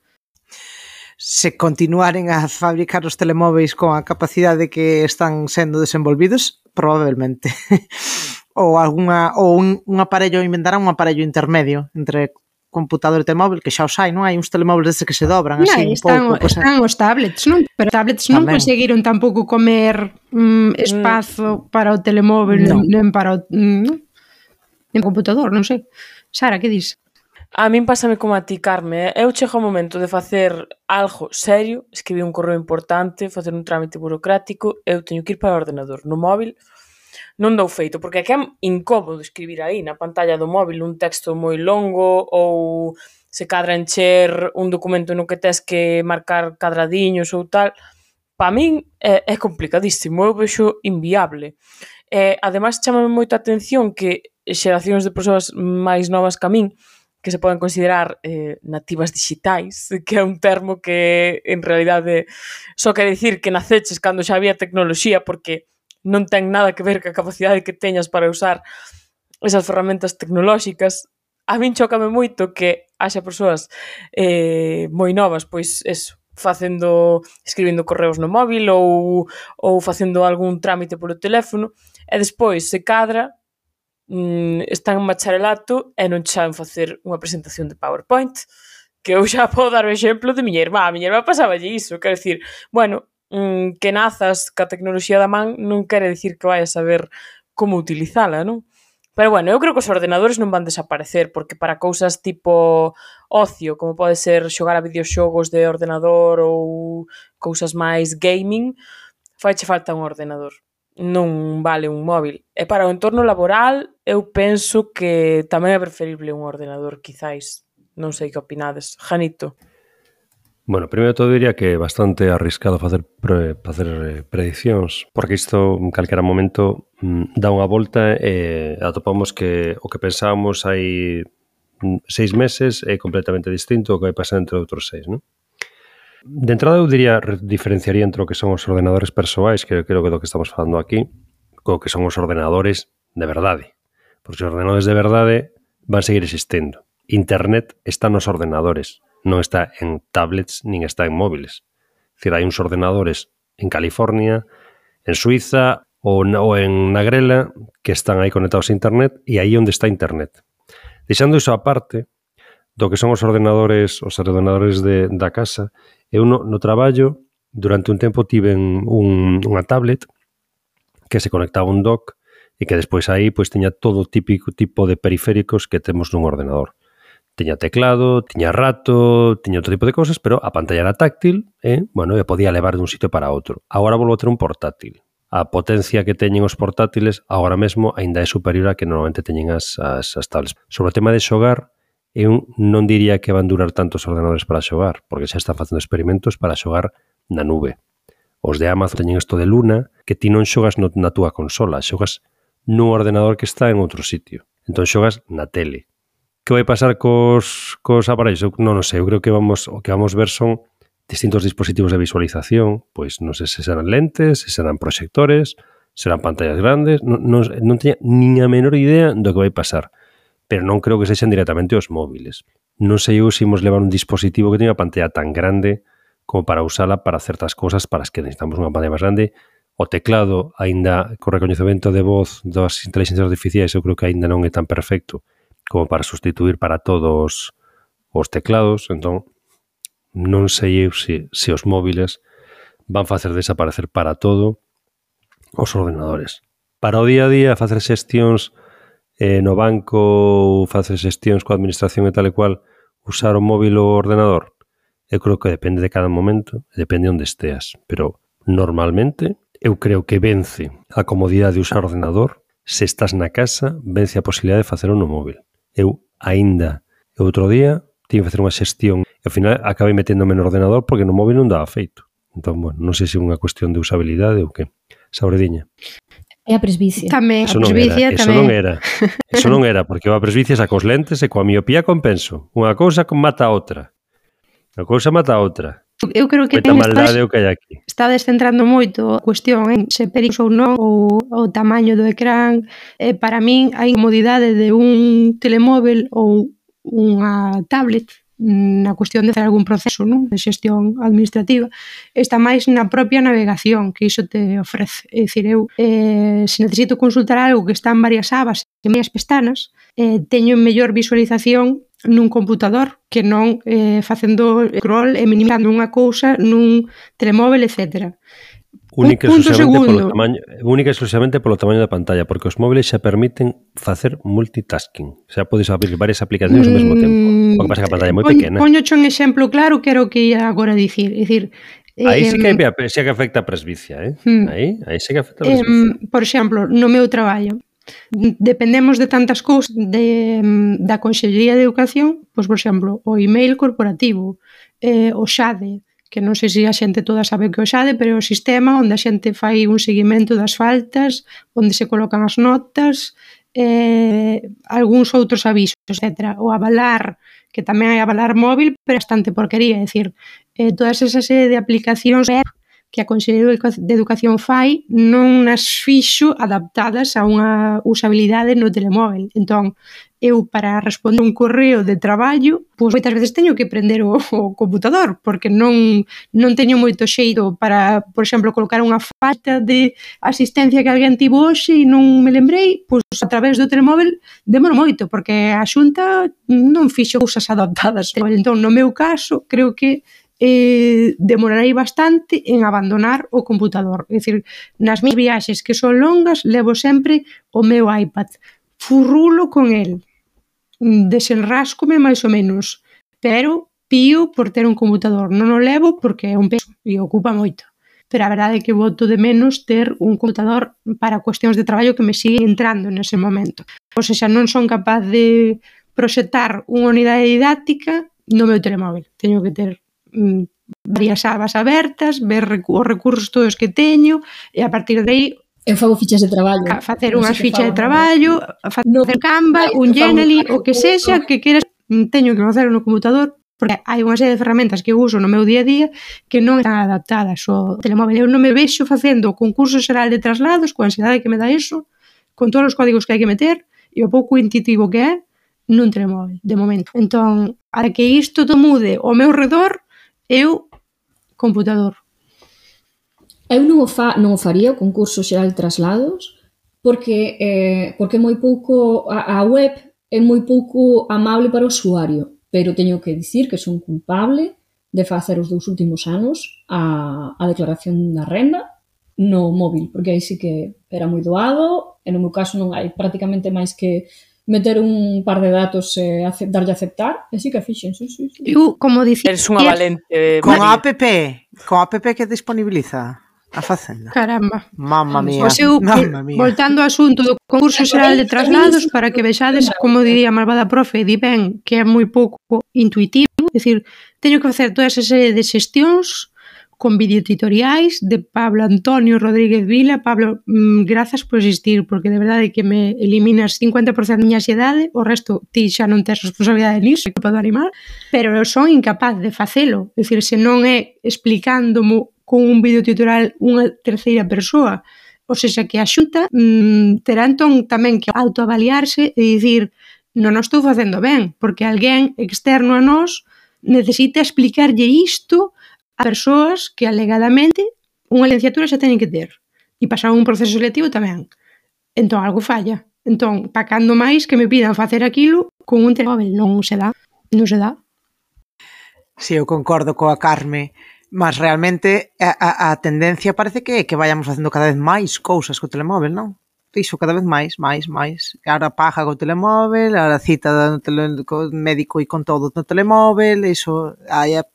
se continuaren a fabricar os telemóveis con a capacidade que están sendo desenvolvidos, probablemente. ou algunha ou un, un aparello inventarán un aparello intermedio entre computador e telemóvel, que xa os hai, non hai uns telemóveis desde que se dobran así un pouco. están están os tablets, non? Pero tablets non Tamén. conseguiron tampouco comer mm, mm. espazo mm. para o telemóvel, no. nem para o mm, en computador, non sei. Sara, que dis? A min pásame como a ti, Carme. Eh? Eu chego o momento de facer algo serio, escribir un correo importante, facer un trámite burocrático, eu teño que ir para o ordenador. No móvil non dou feito, porque é que é incómodo escribir aí na pantalla do móvil un texto moi longo ou se cadra encher un documento no que tes que marcar cadradiños ou tal para min é, é complicadísimo, eu vexo inviable. Eh, e, ademais, chamame moito a atención que xeracións de persoas máis novas que a min que se poden considerar eh, nativas digitais, que é un termo que en realidade só quer dicir que naceches cando xa había tecnoloxía porque non ten nada que ver ca capacidade que teñas para usar esas ferramentas tecnolóxicas. A min chocame moito que haxa persoas eh, moi novas, pois eso, facendo escribindo correos no móvil ou ou facendo algún trámite polo teléfono e despois se cadra mm, están en bacharelato e non saben facer unha presentación de PowerPoint, que eu xa podo dar o exemplo de miña irmá. A miña irmá pasaba iso, quero dicir, bueno, mm, que nazas ca tecnoloxía da man non quere dicir que vai a saber como utilizala, non? Pero bueno, eu creo que os ordenadores non van desaparecer porque para cousas tipo ocio, como pode ser xogar a videoxogos de ordenador ou cousas máis gaming, faiche falta un ordenador non vale un móvil. E para o entorno laboral, eu penso que tamén é preferible un ordenador, quizáis. Non sei que opinades. Janito. Bueno, primeiro todo diría que é bastante arriscado facer pre, facer eh, prediccións, porque isto en calquera momento mm, dá unha volta e atopamos que o que pensábamos hai mm, seis meses é completamente distinto ao que vai pasar entre outros seis, non? De entrada eu diría, diferenciaría entre o que son os ordenadores persoais, que creo que do que estamos falando aquí, co que son os ordenadores de verdade. Porque os ordenadores de verdade van seguir existindo. Internet está nos ordenadores, non está en tablets nin está en móviles. Cira, hai uns ordenadores en California, en Suiza ou, ou en Nagrela que están aí conectados a internet e aí onde está internet. Deixando iso aparte, do que son os ordenadores, os ordenadores de, da casa, Eu no, no traballo, durante un tempo tiven un, unha tablet que se conectaba a un dock e que despois aí pois tiña todo típico tipo de periféricos que temos nun ordenador. Tiña teclado, tiña rato, tiña outro tipo de cosas, pero a pantalla era táctil e, bueno, e podía levar dun sitio para outro. Agora volvo a ter un portátil. A potencia que teñen os portátiles agora mesmo aínda é superior a que normalmente teñen as, as, as tablets. Sobre o tema de xogar, eu non diría que van durar tantos ordenadores para xogar, porque xa están facendo experimentos para xogar na nube. Os de Amazon teñen isto de Luna, que ti non xogas no, na túa consola, xogas nun ordenador que está en outro sitio. Entón xogas na tele. Que vai pasar cos, cos aparellos? Eu non, non sei, eu creo que vamos, o que vamos ver son distintos dispositivos de visualización, pois non sei se serán lentes, se serán proxectores, serán pantallas grandes, non, non, non teña nin a menor idea do que vai pasar pero non creo que sexan directamente os móviles. Non sei eu se imos levar un dispositivo que teña unha pantalla tan grande como para usala para certas cosas para as que necesitamos unha pantalla máis grande. O teclado, aínda co recoñecemento de voz das inteligencias artificiais, eu creo que aínda non é tan perfecto como para sustituir para todos os teclados. Entón, non sei eu se, se os móviles van facer desaparecer para todo os ordenadores. Para o día a día, facer xestións eh, no banco ou faces xestións coa administración e tal e cual usar o móvil ou o ordenador? Eu creo que depende de cada momento, depende onde esteas, pero normalmente eu creo que vence a comodidade de usar o ordenador se estás na casa, vence a posibilidade de facer no móvil. Eu aínda outro día tive que facer unha xestión e ao final acabei meténdome no ordenador porque no móvil non daba feito. Entón, bueno, non sei se é unha cuestión de usabilidade ou que. Sabrediña. E a presbicia. Tamén, eso a presbicia era, tamén. Eso non era. Eso non era, porque a presbicia xa cos lentes e coa miopía compenso. Unha cousa mata a outra. Unha cousa mata a outra. Eu creo que ten maldade o que hai aquí. Está descentrando moito a cuestión en se perigos ou non ou o tamaño do ecrán. Eh, para min a incomodidade de un telemóvel ou unha tablet na cuestión de facer algún proceso non? de xestión administrativa, está máis na propia navegación que iso te ofrece. É dicir, eu eh, se necesito consultar algo que está en varias abas e meias pestanas, eh, teño mellor visualización nun computador que non eh, facendo scroll e minimizando unha cousa nun telemóvel, etcétera única exclusivamente polo tamaño, única exclusivamente polo tamaño da pantalla, porque os móviles xa permiten facer multitasking. Xa podes abrir varias aplicacións mm, ao mesmo mm, tempo. O que pasa que a pantalla é moi poño, pequena. Poño un exemplo claro que era o que ia agora dicir. É dicir, Aí sí que, hai, sí que afecta a presbicia, eh? Hmm. Aí, aí sí que afecta a presbicia. Eh, por exemplo, no meu traballo, dependemos de tantas cousas de, da Consellería de Educación, pois, por exemplo, o email corporativo, eh, o xade, que non sei se a xente toda sabe que o xade, pero é o sistema onde a xente fai un seguimento das faltas, onde se colocan as notas, eh, algúns outros avisos, etc. O avalar, que tamén hai avalar móvil, pero bastante porquería, é dicir, eh, todas esas serie de aplicacións web que a Consellería de Educación fai non nas fixo adaptadas a unha usabilidade no telemóvel. Entón, eu para responder un correo de traballo, pois moitas veces teño que prender o, o computador, porque non, non teño moito xeito para, por exemplo, colocar unha falta de asistencia que alguén tivo hoxe e non me lembrei, pois a través do telemóvel demoro moito, porque a xunta non fixo cousas adaptadas. Entón, no meu caso, creo que eh, demorarei bastante en abandonar o computador. É dicir, nas minhas viaxes que son longas, levo sempre o meu iPad. Furrulo con el. Desenrascome máis ou menos. Pero pío por ter un computador. Non o levo porque é un peso e ocupa moito. Pero a verdade é que voto de menos ter un computador para cuestións de traballo que me sigue entrando nese momento. Ou seja, non son capaz de proxectar unha unidade didáctica no meu telemóvel. Teño que ter Mm, varias abas abertas, ver os recursos todos que teño e a partir de aí Eu fago fichas de traballo. A facer unhas fichas de traballo, a facer no, Canva, un Genially, o que sexa que queres, mm, teño que facer no computador porque hai unha serie de ferramentas que eu uso no meu día a día que non están adaptadas ao telemóvel. Eu non me vexo facendo o concurso xeral de traslados, coa ansiedade que me dá iso, con todos os códigos que hai que meter e o pouco intuitivo que é nun telemóvel, de momento. Entón, a que isto to mude ao meu redor, eu computador. Eu non o, fa, non o faría o concurso xeral de traslados porque eh, porque moi pouco a, a web é moi pouco amable para o usuario, pero teño que dicir que son culpable de facer os dous últimos anos a, a declaración da renda no móvil, porque aí sí que era moi doado, e no meu caso non hai prácticamente máis que meter un par de datos e eh, ace darlle a aceptar, e si que fixen, sí, sí, sí. Eu, uh, como dicir... Eres unha valente. Eh, con a app, con a app que disponibiliza a Facenda. Caramba. Mamma mía. Pois eu, Mamma eh, mía. Voltando ao asunto do concurso xeral de traslados para que vexades, como diría a malvada profe, di ben que é moi pouco intuitivo, é dicir, teño que facer toda esa serie de xestións con videotutoriais de Pablo Antonio Rodríguez Vila. Pablo, mm, grazas por existir, porque de verdade que me eliminas 50% da miña xedade, o resto ti xa non tes responsabilidade niso, que podo animar, pero eu son incapaz de facelo. É dicir, se non é explicándomo con un videotutorial unha terceira persoa, ou seja, que a xunta mm, terá entón tamén que autoavaliarse e dicir non o estou facendo ben, porque alguén externo a nós necesita explicarlle isto a persoas que alegadamente unha licenciatura xa teñen que ter e pasar un proceso selectivo tamén. Entón algo falla. Entón, pacando máis que me pidan facer aquilo con un telemóvel non se dá, non se dá. Si, sí, eu concordo coa Carme, mas realmente a, a, a tendencia parece que é que vayamos facendo cada vez máis cousas co telemóvel, non? Iso cada vez máis, máis, máis. Ahora paja co telemóvel, ahora cita no tele, co médico e con todo no telemóvel, iso hai a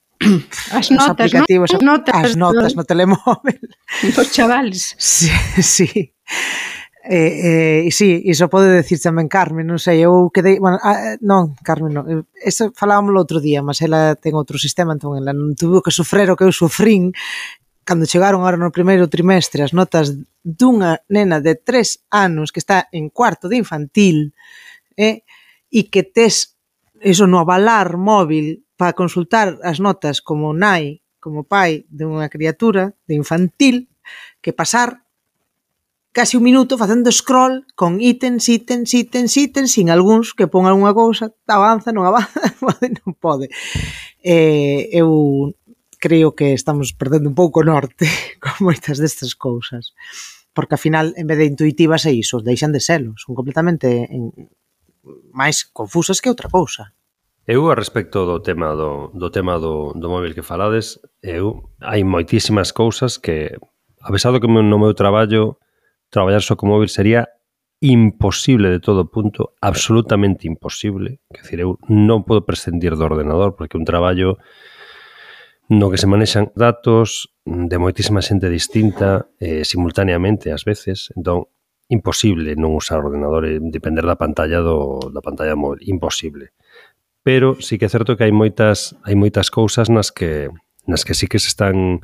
As notas, aplicativos, no? notas, as notas no telemóvel. Os chavales. Sí, sí. Eh, eh, sí, iso pode decir tamén Carmen, non sei, eu quedei, bueno, ah, eh, non, Carmen non, eso falábamos outro día, mas ela ten outro sistema, entón ela non tuvo que sofrer o que eu sofrín cando chegaron agora no primeiro trimestre as notas dunha nena de tres anos que está en cuarto de infantil eh, e que tes eso no avalar móvil para consultar as notas como nai, como pai de unha criatura, de infantil, que pasar casi un minuto facendo scroll con ítems, ítems, ítems, ítems, sin algúns que pon algunha cousa, avanza, non avanza, non pode. Eh, eu creo que estamos perdendo un pouco o norte con moitas destas cousas. Porque ao final, en vez de intuitivas é iso, deixan de selo, son completamente en, máis confusas que outra cousa. Eu a respecto do tema do, do tema do, do móvil que falades, eu hai moitísimas cousas que a pesar do que no meu traballo traballar só co móvil sería imposible de todo punto, absolutamente imposible. Quer dizer, eu non podo prescindir do ordenador porque un traballo no que se manexan datos de moitísima xente distinta eh, simultaneamente ás veces, entón imposible non usar o ordenador e depender da pantalla do, da pantalla móvil, imposible pero sí que é certo que hai moitas hai moitas cousas nas que nas que sí que se están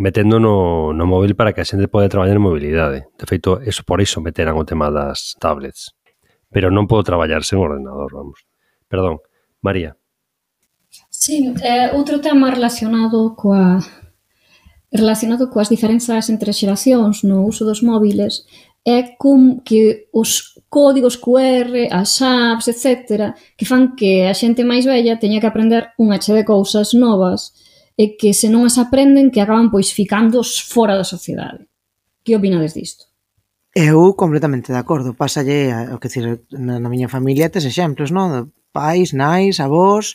metendo no, no móvil para que a xente pode traballar en mobilidade. De feito, eso por iso meteran o tema das tablets. Pero non podo traballar sen ordenador, vamos. Perdón, María. Sí, eh, outro tema relacionado coa relacionado coas diferenzas entre xeracións no uso dos móviles é com que os códigos QR, as apps, etc., que fan que a xente máis bella teña que aprender unha che de cousas novas e que se non as aprenden que acaban pois ficando fora da sociedade. Que opinades disto? Eu completamente de acordo. Pásalle, o que dicir, na, na miña familia tes exemplos, non? De pais, nais, avós,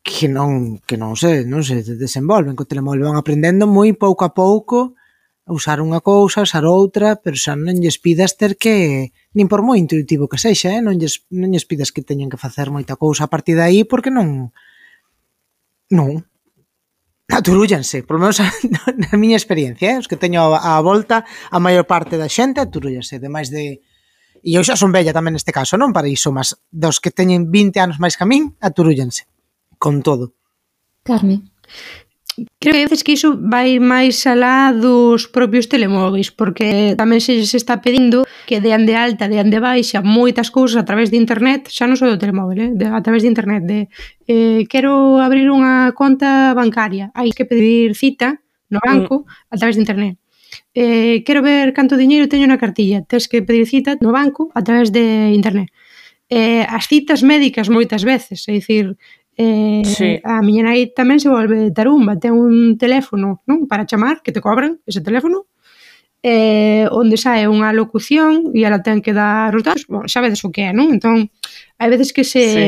que non que non se, non se desenvolven co telemóvel, van aprendendo moi pouco a pouco a usar unha cousa, usar outra, pero xa non lles pidas ter que nin por moi intuitivo que sexa, eh? non, lles, non lles pides que teñen que facer moita cousa a partir de aí porque non non aturullanse, polo menos a, na miña experiencia, eh? os que teño a, a volta a maior parte da xente aturullanse, demais de e eu xa son bella tamén neste caso, non para iso, mas dos que teñen 20 anos máis que a min, aturullanse con todo. Carmen, Creo que dices que iso vai máis alá dos propios telemóveis, porque tamén se se está pedindo que dean de alta, dean de baixa moitas cousas a través de internet, xa non só do telemóvel, eh? de, a través de internet, de eh, quero abrir unha conta bancaria, hai que pedir cita no banco mm. a través de internet. Eh, quero ver canto diñeiro teño na cartilla, tes que pedir cita no banco a través de internet eh, as citas médicas moitas veces, é dicir, Eh, sí. A miña nai tamén se volve tarumba, ten un teléfono non para chamar, que te cobran ese teléfono, eh, onde sae unha locución e ela ten que dar os datos, bon, xa vedes o que é, non? Entón, hai veces que se sí.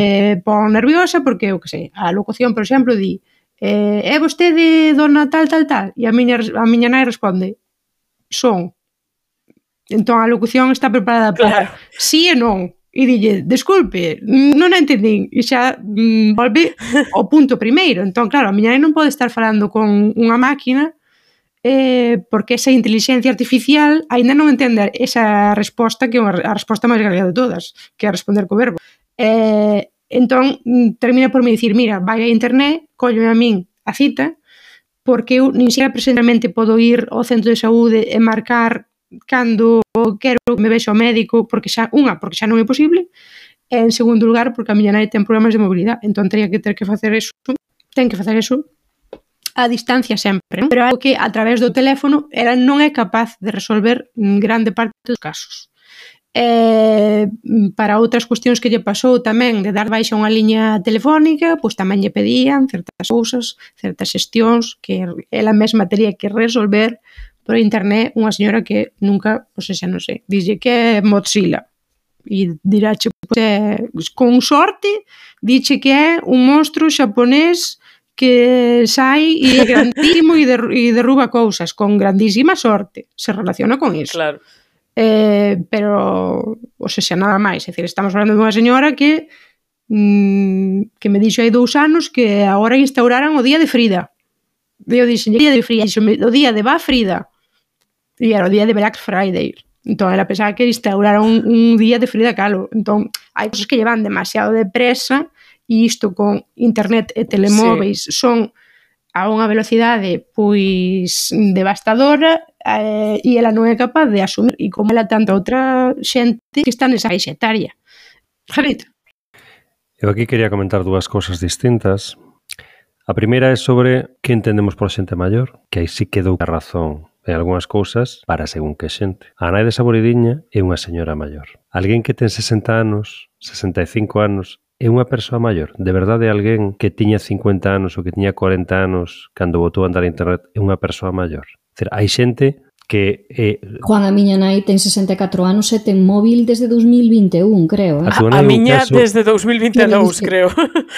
pon nerviosa porque, o que sei, a locución, por exemplo, di eh, é vostede dona tal, tal, tal? E a miña, a miña nai responde son. Entón, a locución está preparada para claro. sí e non e dille, desculpe, non a entendín e xa mm, volve ao punto primeiro entón claro, a miña nai non pode estar falando con unha máquina eh, porque esa inteligencia artificial aínda non entende esa resposta que é a resposta máis grave de todas que é responder co verbo. Eh, entón mm, termina por me dicir mira, vai a internet, colleme a min a cita porque eu nin sequera presentemente podo ir ao centro de saúde e marcar cando quero me vexo ao médico porque xa, unha, porque xa non é posible e en segundo lugar porque a miña nai ten problemas de mobilidade entón teria que ter que facer eso ten que facer eso a distancia sempre, non? pero algo que a través do teléfono era non é capaz de resolver grande parte dos casos eh, para outras cuestións que lle pasou tamén de dar baixa unha liña telefónica, pois tamén lle pedían certas cousas, certas xestións que ela mesma teria que resolver por internet unha señora que nunca, ou sea, xa non sei, dixe que é Mozilla e diráche pois, é, con sorte dixe que é un monstro xaponés que sai e é grandísimo e, der, e derruba cousas con grandísima sorte se relaciona con iso claro. eh, pero o sea, xa nada máis é dicir, estamos falando dunha señora que mm, que me dixo hai dous anos que agora instauraran o día de Frida. E eu dixen, día de Frida, dixo, o día de va Frida e era o día de Black Friday. Entón, ela pensaba que instauraron un, un día de Frida Kahlo. Entón, hai cosas que llevan demasiado depresa e isto con internet e telemóveis sí. son a unha velocidade pois devastadora eh, e ela non é capaz de asumir e como ela tanta outra xente que está nesa caixa etaria. Eu aquí quería comentar dúas cousas distintas. A primeira é sobre que entendemos por xente maior, que aí sí que dou a razón en algunhas cousas para según que xente. A nai de Saboridiña é unha señora maior. Alguén que ten 60 anos, 65 anos, é unha persoa maior, de verdade alguén que tiña 50 anos ou que tiña 40 anos cando botou a andar a internet é unha persoa maior. Dizer, hai xente que... Eh, Juan, a miña nai ten 64 anos e ten móvil desde 2021, creo. Eh? A, a, a miña caso... desde 2022, creo.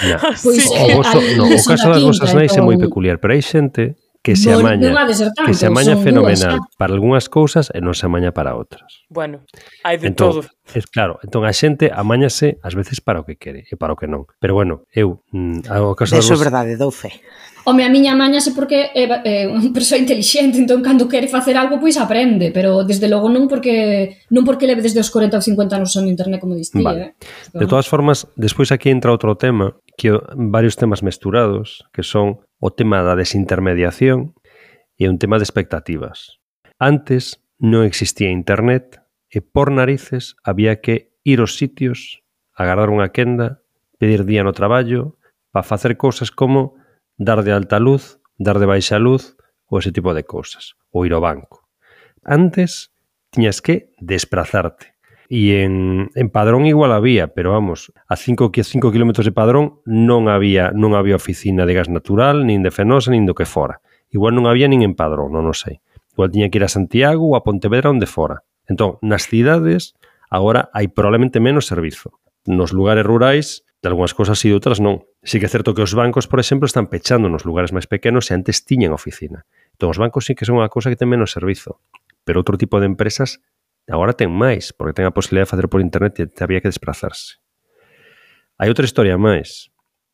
Na. Pois, sí. o, voso, no, o caso das vosas nais é moi peculiar, pero hai xente que se amaña, tanto, que se amaña fenomenal dúas, para algunhas cousas e non se amaña para outras. Bueno, hai de entón, todo. Es claro, entón a xente amañase ás veces para o que quere e para o que non. Pero bueno, eu mm, ao caso Eso é verdade, dou fe. Home, a miña amañase porque é, é unha persoa inteligente, entón cando quere facer algo pois aprende, pero desde logo non porque non porque leve desde os 40 ou 50 anos son internet como distía. Vale. Eh? De todas formas, despois aquí entra outro tema que varios temas mesturados que son o tema da desintermediación e un tema de expectativas. Antes non existía internet e por narices había que ir aos sitios, agarrar unha quenda, pedir día no traballo, para facer cousas como dar de alta luz, dar de baixa luz ou ese tipo de cousas, ou ir ao banco. Antes tiñas que desplazarte. E en, en Padrón igual había, pero vamos, a 5 5 cinco kilómetros de Padrón non había non había oficina de gas natural, nin de Fenosa, nin do que fora. Igual non había nin en Padrón, non o sei. Igual tiña que ir a Santiago ou a Pontevedra onde fora. Entón, nas cidades agora hai probablemente menos servizo. Nos lugares rurais, de algunhas cosas e de outras non. Sí que é certo que os bancos, por exemplo, están pechando nos lugares máis pequenos e antes tiñan oficina. Entón, os bancos sí que son unha cosa que ten menos servizo. Pero outro tipo de empresas Agora ten máis, porque ten a posibilidad de facer por internet e había que desplazarse. Hai outra historia máis.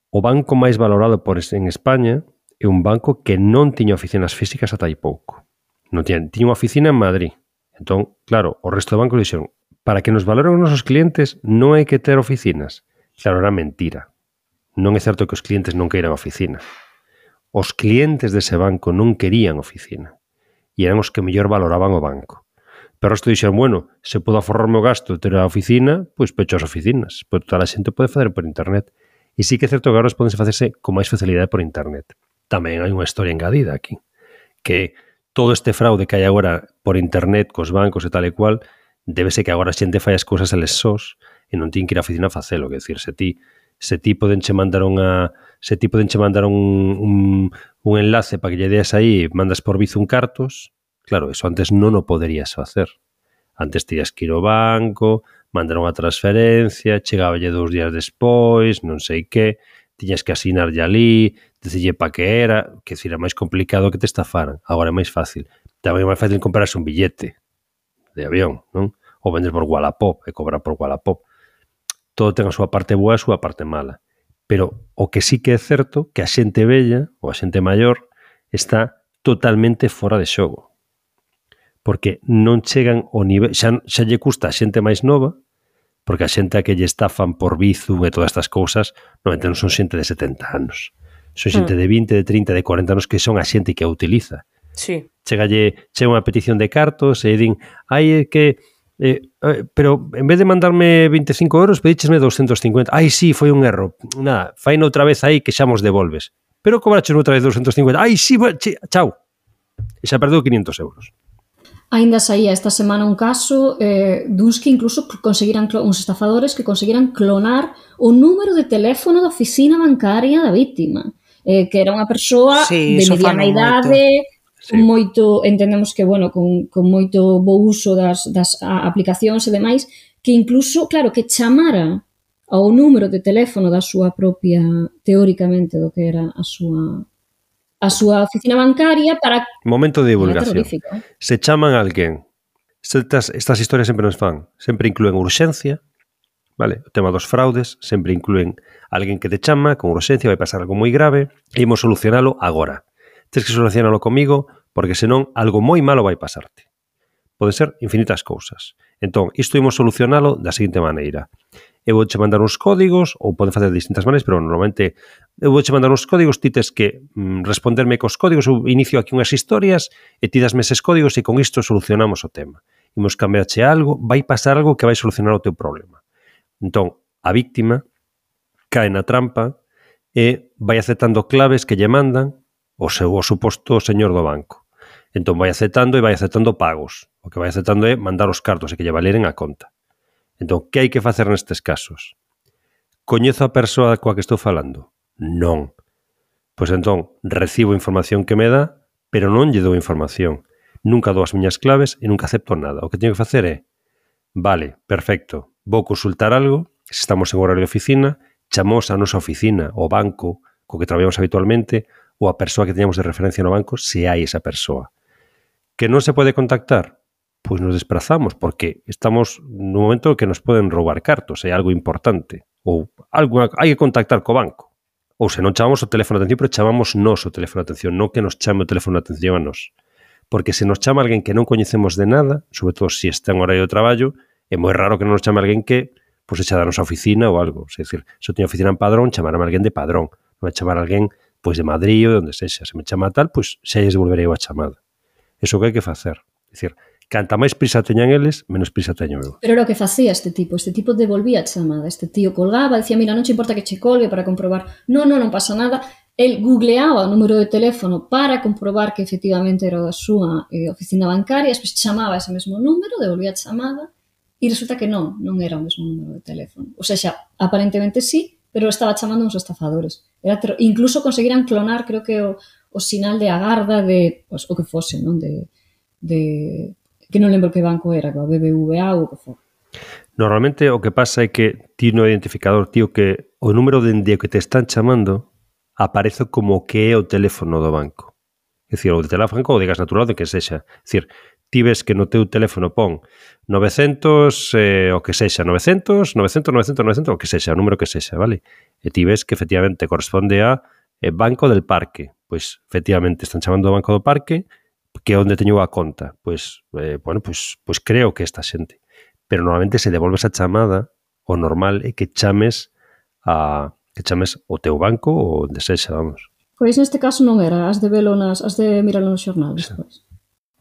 O banco máis valorado por en España é un banco que non tiña oficinas físicas ata aí pouco. Non tiña, tiña unha oficina en Madrid. Entón, claro, o resto do banco dixeron para que nos valoren os nosos clientes non hai que ter oficinas. Claro, era mentira. Non é certo que os clientes non queiran oficina. Os clientes dese banco non querían oficina. E eran os que mellor valoraban o banco. Pero isto dixeron, bueno, se podo aforrarme o gasto de ter a oficina, pois pecho as oficinas. Pois toda a xente pode facer por internet. E sí que é certo que agora podense facerse con máis facilidade por internet. Tamén hai unha historia engadida aquí, que todo este fraude que hai agora por internet, cos bancos e tal e cual, débese que agora a xente fai as cousas eles sós e non tin que ir á oficina a facelo. Que decir, se ti, se ti podenche mandar unha se ti podenche mandar un, un, un enlace para que lle deas aí, mandas por Bizum cartos, Claro, eso antes non o poderías facer. Antes tiras que ir ao banco, mandar unha transferencia, chegaballe dous días despois, non sei que, tiñas que asinarlle ali, decille pa que era, que decir, máis complicado que te estafaran. Agora é máis fácil. Tamén é máis fácil comprarse un billete de avión, non? Ou vender por Wallapop e cobrar por Wallapop. Todo ten a súa parte boa e a súa parte mala. Pero o que sí que é certo que a xente bella ou a xente maior está totalmente fora de xogo porque non chegan ao nivel, xa, xa lle custa a xente máis nova, porque a xente a que lle estafan por Bizum e todas estas cousas, normalmente non son xente de 70 anos. Son xente mm. de 20, de 30, de 40 anos que son a xente que a utiliza. Sí. Chegalle, chega unha petición de cartos e din, ai, é que Eh, eh, pero en vez de mandarme 25 euros, pedíchesme 250. Ai, sí, foi un erro. Nada, faino outra vez aí que xa mos devolves. Pero cobraches outra vez 250. Ai, sí, bueno, chao. E xa perdeu 500 euros. Ainda saía esta semana un caso eh, duns que incluso conseguiran uns estafadores que conseguiran clonar o número de teléfono da oficina bancaria da vítima, eh, que era unha persoa sí, de mediana idade, moito. Sí. moito, entendemos que, bueno, con, con moito bo uso das, das aplicacións e demais, que incluso, claro, que chamara ao número de teléfono da súa propia, teóricamente, do que era a súa a súa oficina bancaria para... Momento de divulgación. Se chaman a alguén. Estas, estas historias sempre nos fan. Sempre incluen urxencia, vale? O tema dos fraudes sempre incluen alguén que te chama con urxencia, vai pasar algo moi grave, e imos solucionalo agora. Tens que solucionalo comigo, porque senón algo moi malo vai pasarte. Poden ser infinitas cousas. Entón, isto imos solucionalo da seguinte maneira eu vou che mandar uns códigos, ou poden facer de distintas maneiras, pero normalmente eu vou che mandar uns códigos, ti tes que mm, responderme cos códigos, eu inicio aquí unhas historias, e ti dasme eses códigos e con isto solucionamos o tema. Imos cambiarche algo, vai pasar algo que vai solucionar o teu problema. Entón, a víctima cae na trampa e vai aceptando claves que lle mandan o seu o suposto señor do banco. Entón vai aceptando e vai aceptando pagos. O que vai aceptando é mandar os cartos e que lle valeren a conta. Entón, que hai que facer nestes casos? Coñezo a persoa coa que estou falando? Non. Pois entón, recibo información que me dá, pero non lle dou información. Nunca dou as miñas claves e nunca acepto nada. O que teño que facer é, vale, perfecto, vou consultar algo, se estamos en horario de oficina, chamos a nosa oficina, o banco, co que traballamos habitualmente, ou a persoa que teñamos de referencia no banco, se hai esa persoa. Que non se pode contactar? Pois nos desplazamos porque estamos no momento que nos poden roubar cartos, é algo importante ou algo hai que contactar co banco. Ou se non chamamos o teléfono de atención, pero chamamos nos o teléfono de atención, non que nos chame o teléfono de atención a nos. Porque se nos chama alguén que non coñecemos de nada, sobre todo se está en horario de traballo, é moi raro que non nos chame alguén que pois echa da nosa oficina ou algo. É dicir, se eu teño oficina en Padrón, chamarame alguén de Padrón. Non vai chamar alguén pois de Madrid ou de onde sexa. Se me chama tal, pois xa lles devolverei a chamada. Eso que hai que facer. É dicir, Canta máis prisa teñan eles, menos prisa teño eu. Pero era o que facía este tipo, este tipo devolvía a chamada, este tío colgaba, decía, mira, non che importa que che colgue para comprobar, non, non, non pasa nada, el googleaba o número de teléfono para comprobar que efectivamente era da súa eh, oficina bancaria, despois chamaba ese mesmo número, devolvía a chamada, E resulta que non, non era o mesmo número de teléfono. O sea, xa, aparentemente sí, pero estaba chamando uns estafadores. Era. Incluso conseguiran clonar, creo que, o, o sinal de agarda de, pues, o que fose, non? De, de, que non lembro que banco era, coa BBVA ou o que for. Normalmente o que pasa é que ti no identificador, tío, que o número dende que te están chamando aparece como que é o teléfono do banco. É dicir, o de teléfono ou de gas natural, de que sexa. É dicir, ti ves que no teu teléfono pon 900, eh, o que sexa, 900, 900, 900, 900, o que sexa, o número que sexa, vale? E ti ves que efectivamente corresponde a eh, Banco del Parque. Pois, efectivamente, están chamando o Banco do Parque que é onde teño a conta. Pois, eh, bueno, pois, pois creo que esta xente. Pero normalmente se devolves a chamada, o normal é que chames a que chames o teu banco ou onde sexa, vamos. Pois neste caso non era, as de velo nas, as de miralo nos xornales, sí. pois.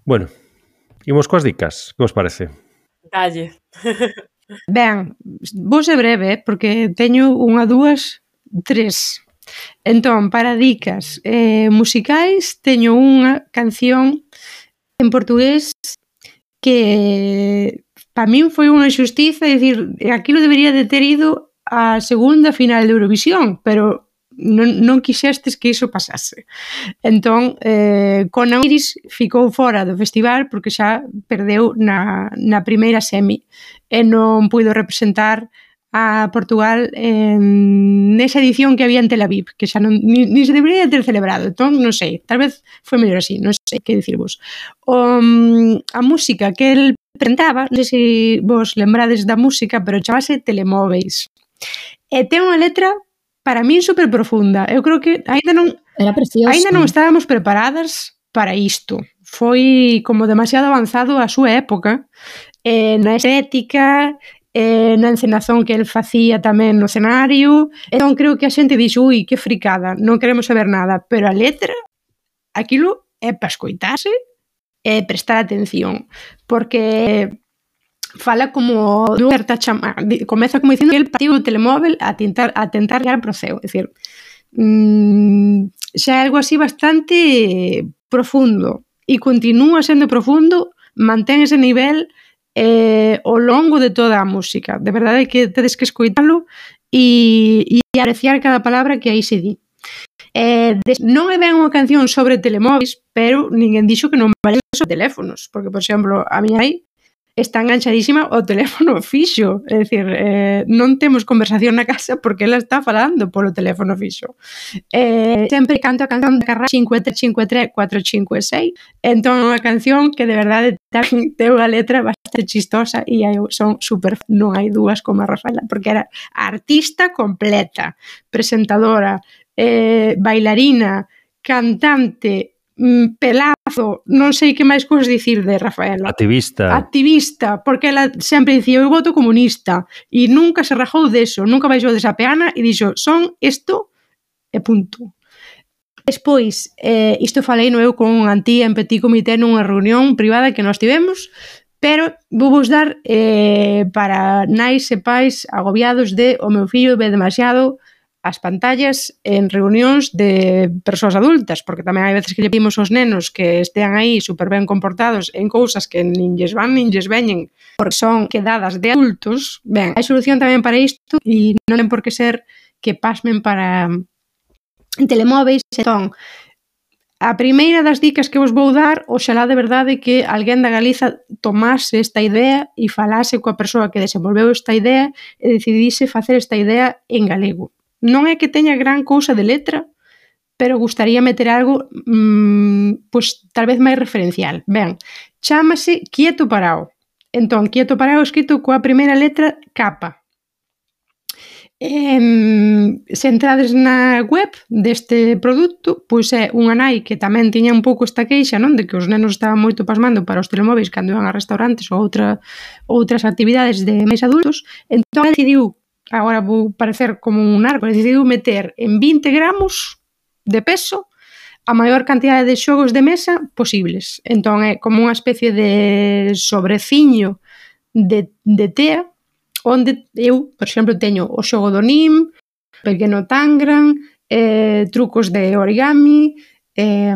Bueno, imos coas dicas, que vos parece? Dalle. ben, vou ser breve, porque teño unha, dúas, tres. Entón, para dicas eh, musicais, teño unha canción en portugués que para min foi unha xustiza é dicir, aquilo debería de ter ido a segunda final de Eurovisión, pero non, non quixestes que iso pasase. Entón, eh, Conan Iris ficou fora do festival porque xa perdeu na, na primeira semi e non puido representar a Portugal en nesa edición que había en Tel Aviv, que xa non, ni, ni se debería ter celebrado, entón non sei, tal vez foi mellor así, non sei que dicirvos. O, a música que el presentaba, non sei se vos lembrades da música, pero chamase Telemóveis. E ten unha letra para min super profunda. Eu creo que aínda non Era precioso. Aínda non estábamos preparadas para isto. Foi como demasiado avanzado a súa época eh, na estética eh, na encenación que el facía tamén no escenario. Entón creo que a xente dixo, ui, que fricada, non queremos saber nada, pero a letra, aquilo é para escoitarse e prestar atención, porque fala como dunha certa chama, comeza como dicindo que el partiu o telemóvel a tentar a tentar llegar pro ceo, é dicir, mmm, xa é algo así bastante profundo e continúa sendo profundo, mantén ese nivel eh, ao longo de toda a música. De verdade que tedes que escoitalo e, e apreciar cada palabra que aí se di. Eh, des, non é ben unha canción sobre telemóveis, pero ninguén dixo que non vale sobre teléfonos, porque, por exemplo, a miña aí está enganchadísima ao teléfono fixo, é dicir, eh, non temos conversación na casa porque ela está falando polo teléfono fixo. Eh, sempre canto a canción de Carrá 533456, entón unha canción que de verdade tamén ten unha letra bastante chistosa e eu son super, non hai dúas como a Rafaela, porque era artista completa, presentadora, eh, bailarina, cantante, Mm, pelazo, non sei que máis cousas dicir de Rafaela. Activista. Activista, porque ela sempre dicía eu voto comunista e nunca se rajou deso, nunca baixou desa peana e dixo son isto e punto. Despois, eh, isto falei no eu con un antía en Petit Comité nunha reunión privada que nós tivemos, pero vou vos dar eh, para nais e pais agobiados de o meu fillo ve demasiado as pantallas en reunións de persoas adultas, porque tamén hai veces que lle pedimos aos nenos que estean aí super ben comportados en cousas que nin lles van nin lles veñen, porque son quedadas de adultos. Ben, hai solución tamén para isto e non ten por que ser que pasmen para telemóveis, entón, A primeira das dicas que vos vou dar, oxalá de verdade que alguén da Galiza tomase esta idea e falase coa persoa que desenvolveu esta idea e decidise facer esta idea en galego Non é que teña gran cousa de letra, pero gustaría meter algo mmm, pois pues, tal vez máis referencial. Ben, chámase Quieto Parao. Entón, Quieto Parao escrito coa primeira letra capa. Eh, se entrades na web deste produto, pois é unha nai que tamén tiña un pouco esta queixa, non, de que os nenos estaban moito pasmando para os telemóveis cando iban a restaurantes ou outra, outras actividades de máis adultos, entón decidiu agora vou parecer como un árbol, decidiu meter en 20 gramos de peso a maior cantidade de xogos de mesa posibles. Entón é como unha especie de sobreciño de, de tea onde eu, por exemplo, teño o xogo do Nim, pequeno Tangram, eh, trucos de origami, eh,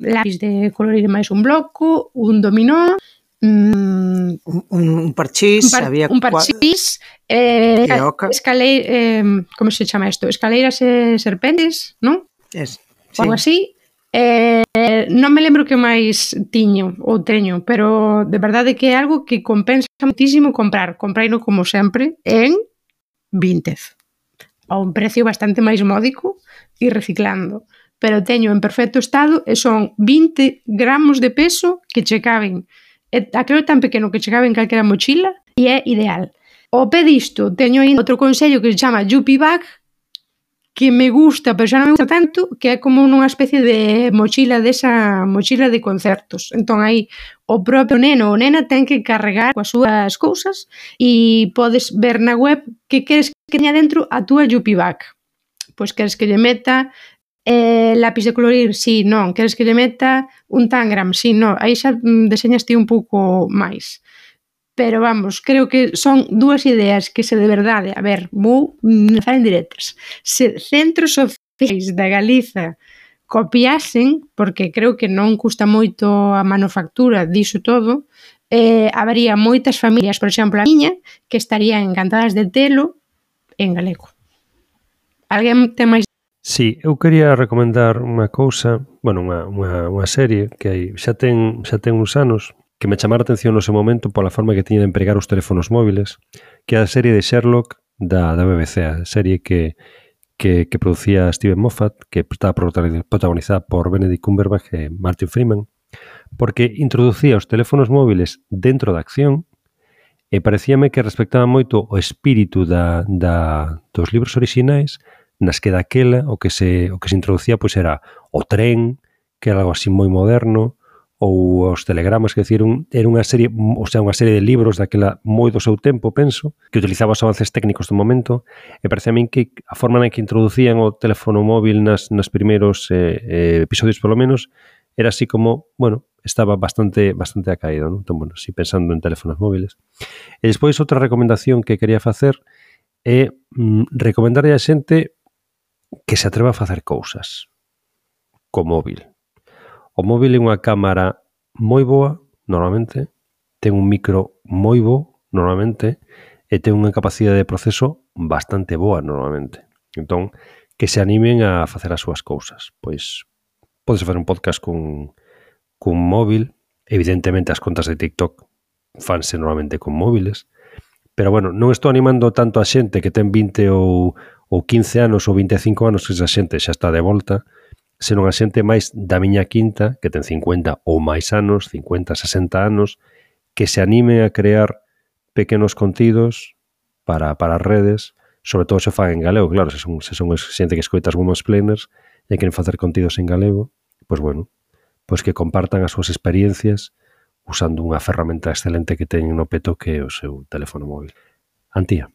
lápis de colorir máis un bloco, un dominó, Mm, un, un parchís, un par, había un parchís, eh, escalei, eh, como se chama isto? Escaleiras e eh, serpentes, non? Es, sí. Algo así. Eh, non me lembro que máis tiño ou teño, pero de verdade que é algo que compensa muitísimo comprar. Compraino como sempre en Vintez a un precio bastante máis módico e reciclando pero teño en perfecto estado e son 20 gramos de peso que che caben e aquilo tan pequeno que chegaba en calquera mochila e é ideal. O pé disto, teño aí outro consello que se chama Yuppie Bag, que me gusta, pero xa non me gusta tanto, que é como unha especie de mochila desa mochila de concertos. Entón aí o propio neno ou nena ten que carregar coas súas cousas e podes ver na web que queres que teña dentro a túa Yuppie Bag. Pois queres que lle meta Eh, lápiz de colorir, si, sí, non. Queres que lle meta un tangram, si, sí, non. Aí xa mm, deseñas ti un pouco máis. Pero vamos, creo que son dúas ideas que se de verdade, a ver, vou lanzar en directas. Se centros sociais da Galiza copiasen, porque creo que non custa moito a manufactura diso todo, eh, habería moitas familias, por exemplo, a miña, que estarían encantadas de telo en galego. Alguén ten máis Sí, eu quería recomendar unha cousa, bueno, unha, unha, unha serie que hai, xa ten, xa ten uns anos, que me chamara a atención no seu momento pola forma que tiña de empregar os teléfonos móviles, que é a serie de Sherlock da, da BBC, a serie que, que, que producía Steven Moffat, que estaba protagonizada por Benedict Cumberbatch e Martin Freeman, porque introducía os teléfonos móviles dentro da acción e parecíame que respectaba moito o espírito da, da, dos libros orixinais nas que daquela o que se, o que se introducía pois era o tren, que era algo así moi moderno, ou os telegramas, que decir, un, era unha serie, o sea, unha serie de libros daquela moi do seu tempo, penso, que utilizaba os avances técnicos do momento, e parece a min que a forma na que introducían o teléfono móvil nas, nas primeiros eh, eh, episodios, polo menos, era así como, bueno, estaba bastante bastante acaído, non? Entón, bueno, si pensando en teléfonos móviles. E despois outra recomendación que quería facer é mm, recomendarle a xente que se atreva a facer cousas co móvil. O móvil é unha cámara moi boa, normalmente, ten un micro moi bo, normalmente, e ten unha capacidade de proceso bastante boa, normalmente. Entón, que se animen a facer as súas cousas. Pois, podes facer un podcast cun, cun móvil, evidentemente as contas de TikTok fanse normalmente con móviles, Pero bueno, non estou animando tanto a xente que ten 20 ou, ou 15 anos ou 25 anos que esa xente xa está de volta, senón a xente máis da miña quinta, que ten 50 ou máis anos, 50, 60 anos, que se anime a crear pequenos contidos para, para redes, sobre todo se fan en galego, claro, se son, se son xente que escoitas women's planers e queren facer contidos en galego, pois bueno, pois que compartan as súas experiencias usando unha ferramenta excelente que teñen no peto que é o seu teléfono móvil. Antía.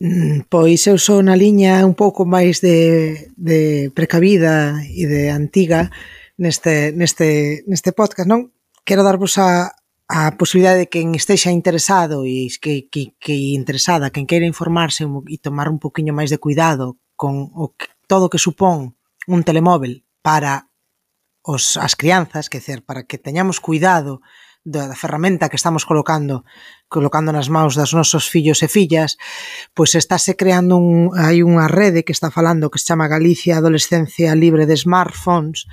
Mm, pois eu sou na liña un pouco máis de, de precavida e de antiga neste, neste, neste podcast, non? Quero darvos a, a posibilidade de quen estexa interesado e que, que, que interesada, quen queira informarse e tomar un poquinho máis de cuidado con o que, todo o que supón un telemóvel para os, as crianzas, que ser para que teñamos cuidado da, da ferramenta que estamos colocando colocando nas maus das nosos fillos e fillas, pois estáse creando un, hai unha rede que está falando que se chama Galicia Adolescencia Libre de Smartphones,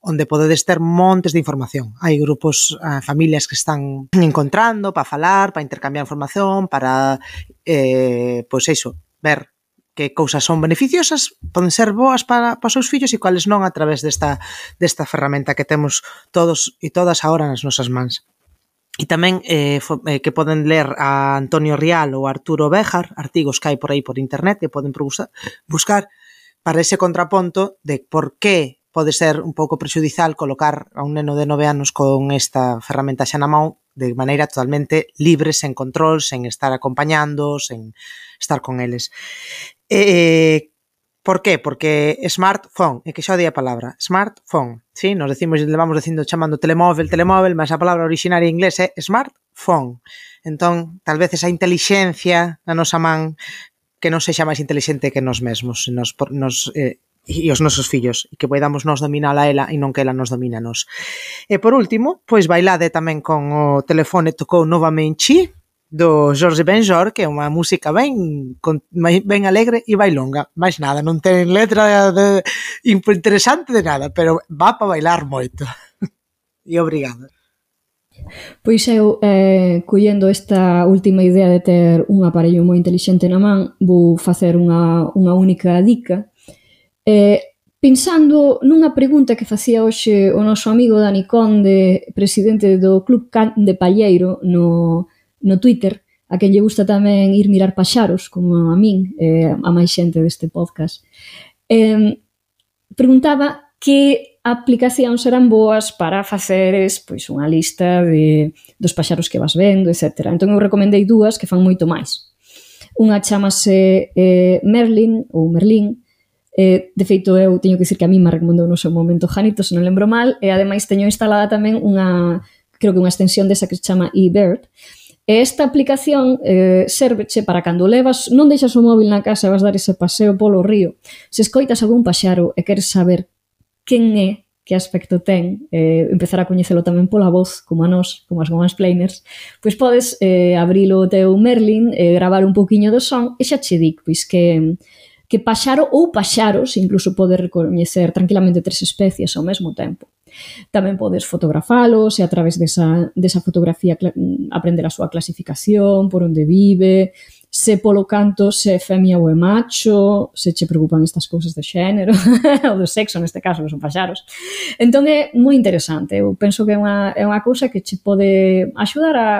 onde podedes ter montes de información. Hai grupos, eh, familias que están encontrando para falar, para intercambiar información, para, eh, pois iso, ver que cousas son beneficiosas, poden ser boas para, para os seus fillos e cales non a través desta, desta ferramenta que temos todos e todas agora nas nosas mans. E tamén eh, eh que poden ler a Antonio Rial ou Arturo Bejar, artigos que hai por aí por internet que poden buscar para ese contraponto de por que pode ser un pouco prexudicial colocar a un neno de nove anos con esta ferramenta xa na mão de maneira totalmente libre, sen control, sen estar acompañando, sen estar con eles. Eh, eh, por qué? Porque smartphone, é que xa di a palabra, smartphone, sí? Nos decimos, levamos dicindo chamando telemóvel, telemóvel, mas a palabra originaria en inglés é smartphone. Entón, tal vez esa intelixencia na nosa man que non sexa máis inteligente que nos mesmos, nos, nos eh, e os nosos fillos e que podamos nos dominar a ela e non que ela nos domina a nos. E por último, pois bailade tamén con o telefone tocou novamente do Jorge Benjor, que é unha música ben con, ben alegre e bailonga, máis nada, non ten letra de, de, interesante de nada, pero va para bailar moito. e obrigada. Pois eu, eh, collendo esta última idea de ter un aparello moi intelixente na man, vou facer unha, unha única dica. Eh, pensando nunha pregunta que facía hoxe o noso amigo Dani Conde, presidente do Club Can de Palleiro, no, no Twitter, a quen lle gusta tamén ir mirar paxaros, como a min, eh, a máis xente deste podcast. Eh, preguntaba que aplicacións eran boas para faceres pois unha lista de, dos paxaros que vas vendo, etc. Entón eu recomendei dúas que fan moito máis. Unha chamase eh, Merlin ou Merlin, Eh, de feito, eu teño que dicir que a mí me recomendou no seu momento Janito, se non lembro mal, e ademais teño instalada tamén unha, creo que unha extensión desa que se chama eBird, E esta aplicación eh, serveche para cando levas, non deixas o móvil na casa e vas dar ese paseo polo río. Se escoitas algún paxaro e queres saber quen é, que aspecto ten, eh, empezar a coñecelo tamén pola voz, como a nós, como as gomas planers, pois podes eh, abrilo o teu Merlin, eh, gravar un poquinho do son e xa che dic, pois que que paxaro ou paxaros, incluso pode recoñecer tranquilamente tres especies ao mesmo tempo. Tamén podes fotografalos e a través desa, desa fotografía mm, aprender a súa clasificación, por onde vive, se polo canto se é femia ou é macho, se che preocupan estas cousas de xénero, ou do sexo, neste caso, que son paxaros. Entón é moi interesante, eu penso que é unha, é unha cousa que che pode axudar a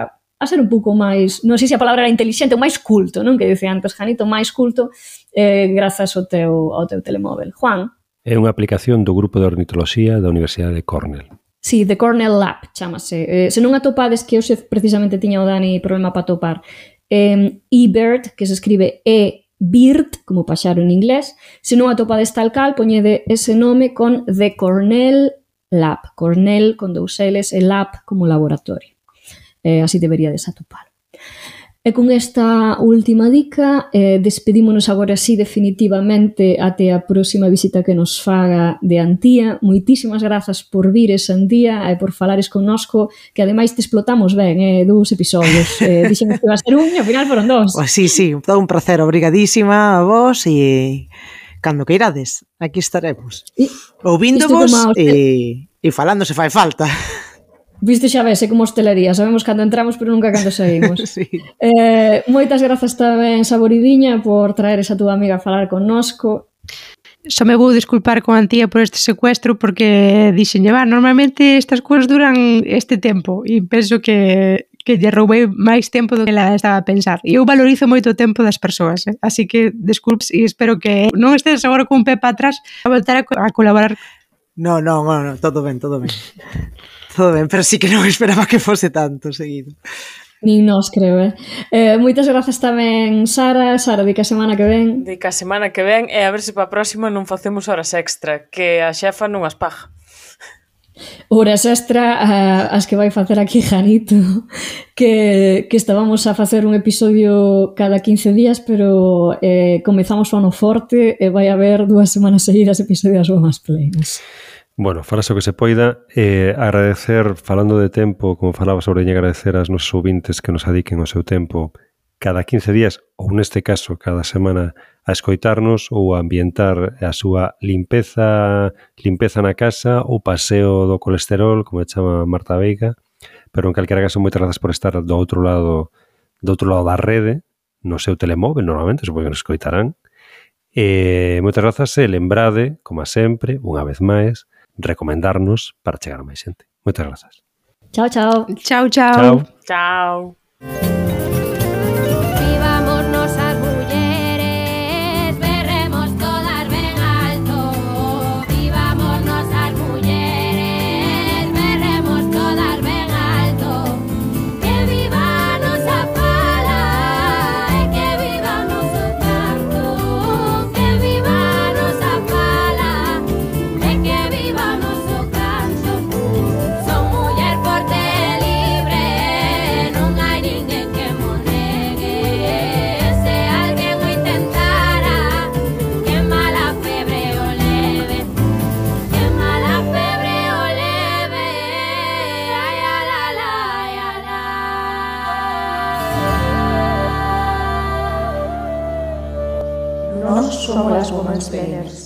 a ser un pouco máis, non sei se a palabra era inteligente, máis culto, non? Que dice antes Janito, máis culto eh, grazas ao teu, ao teu telemóvel. Juan, É unha aplicación do grupo de ornitoloxía da Universidade de Cornell. Sí, The Cornell Lab chamase. Eh, se non atopades que hoxe precisamente tiña o Dani problema para topar. Eh, eBird, que se escribe E Bird, como paxaro en inglés. Se non atopades tal cal, poñede ese nome con The Cornell Lab. Cornell con dous L's e Lab como laboratorio. Eh, así debería desatopar. E con esta última dica eh, despedímonos agora así definitivamente até a próxima visita que nos faga de Antía. Moitísimas grazas por vires, eh, Antía, e por falares connosco, que ademais te explotamos ben, eh, dous episodios. Eh, dixemos que iba a ser un e ao final foron dous. Pues sí, sí, todo un placer, obrigadísima a vos e cando que irades, aquí estaremos. E, Ouvíndovos e, e falando se fai falta. Viste xa vese como hostelería, sabemos cando entramos pero nunca cando saímos. sí. eh, moitas grazas tamén Saboridiña por traer esa túa amiga a falar connosco. Só me vou disculpar con Antía por este secuestro porque dixenlle, va, normalmente estas cousas duran este tempo e penso que que lle roubei máis tempo do que la estaba a pensar. E eu valorizo moito o tempo das persoas, eh? así que desculpes e espero que non estes agora con un pé para atrás a voltar a, co a colaborar No, no, no, no, todo ben, todo ben. todo ben, pero sí que non esperaba que fose tanto seguido. Nin nos, creo, eh? eh moitas grazas tamén, Sara. Sara, di que a semana que ven. Di que a semana que ven e a ver se para a próxima non facemos horas extra, que a xefa non as paga. Horas extra uh, as que vai facer aquí Janito, que, que estábamos a facer un episodio cada 15 días, pero eh, comezamos o ano forte e vai haber dúas semanas seguidas episodios máis plenas. Bueno, farase o que se poida. Eh, agradecer, falando de tempo, como falaba sobre agradecer aos nosos ouvintes que nos adiquen o seu tempo cada 15 días, ou neste caso, cada semana, a escoitarnos ou a ambientar a súa limpeza limpeza na casa ou paseo do colesterol, como chama Marta Veiga. Pero en calquera caso, moitas grazas por estar do outro lado do outro lado da rede, no seu telemóvel, normalmente, supoño que nos escoitarán. E moitas grazas e lembrade, como sempre, unha vez máis, recomendarnos para chegar a máis xente. Moitas grazas. Chao, chao. Chao, chao. Chao. chao. Somos las Women's Planners.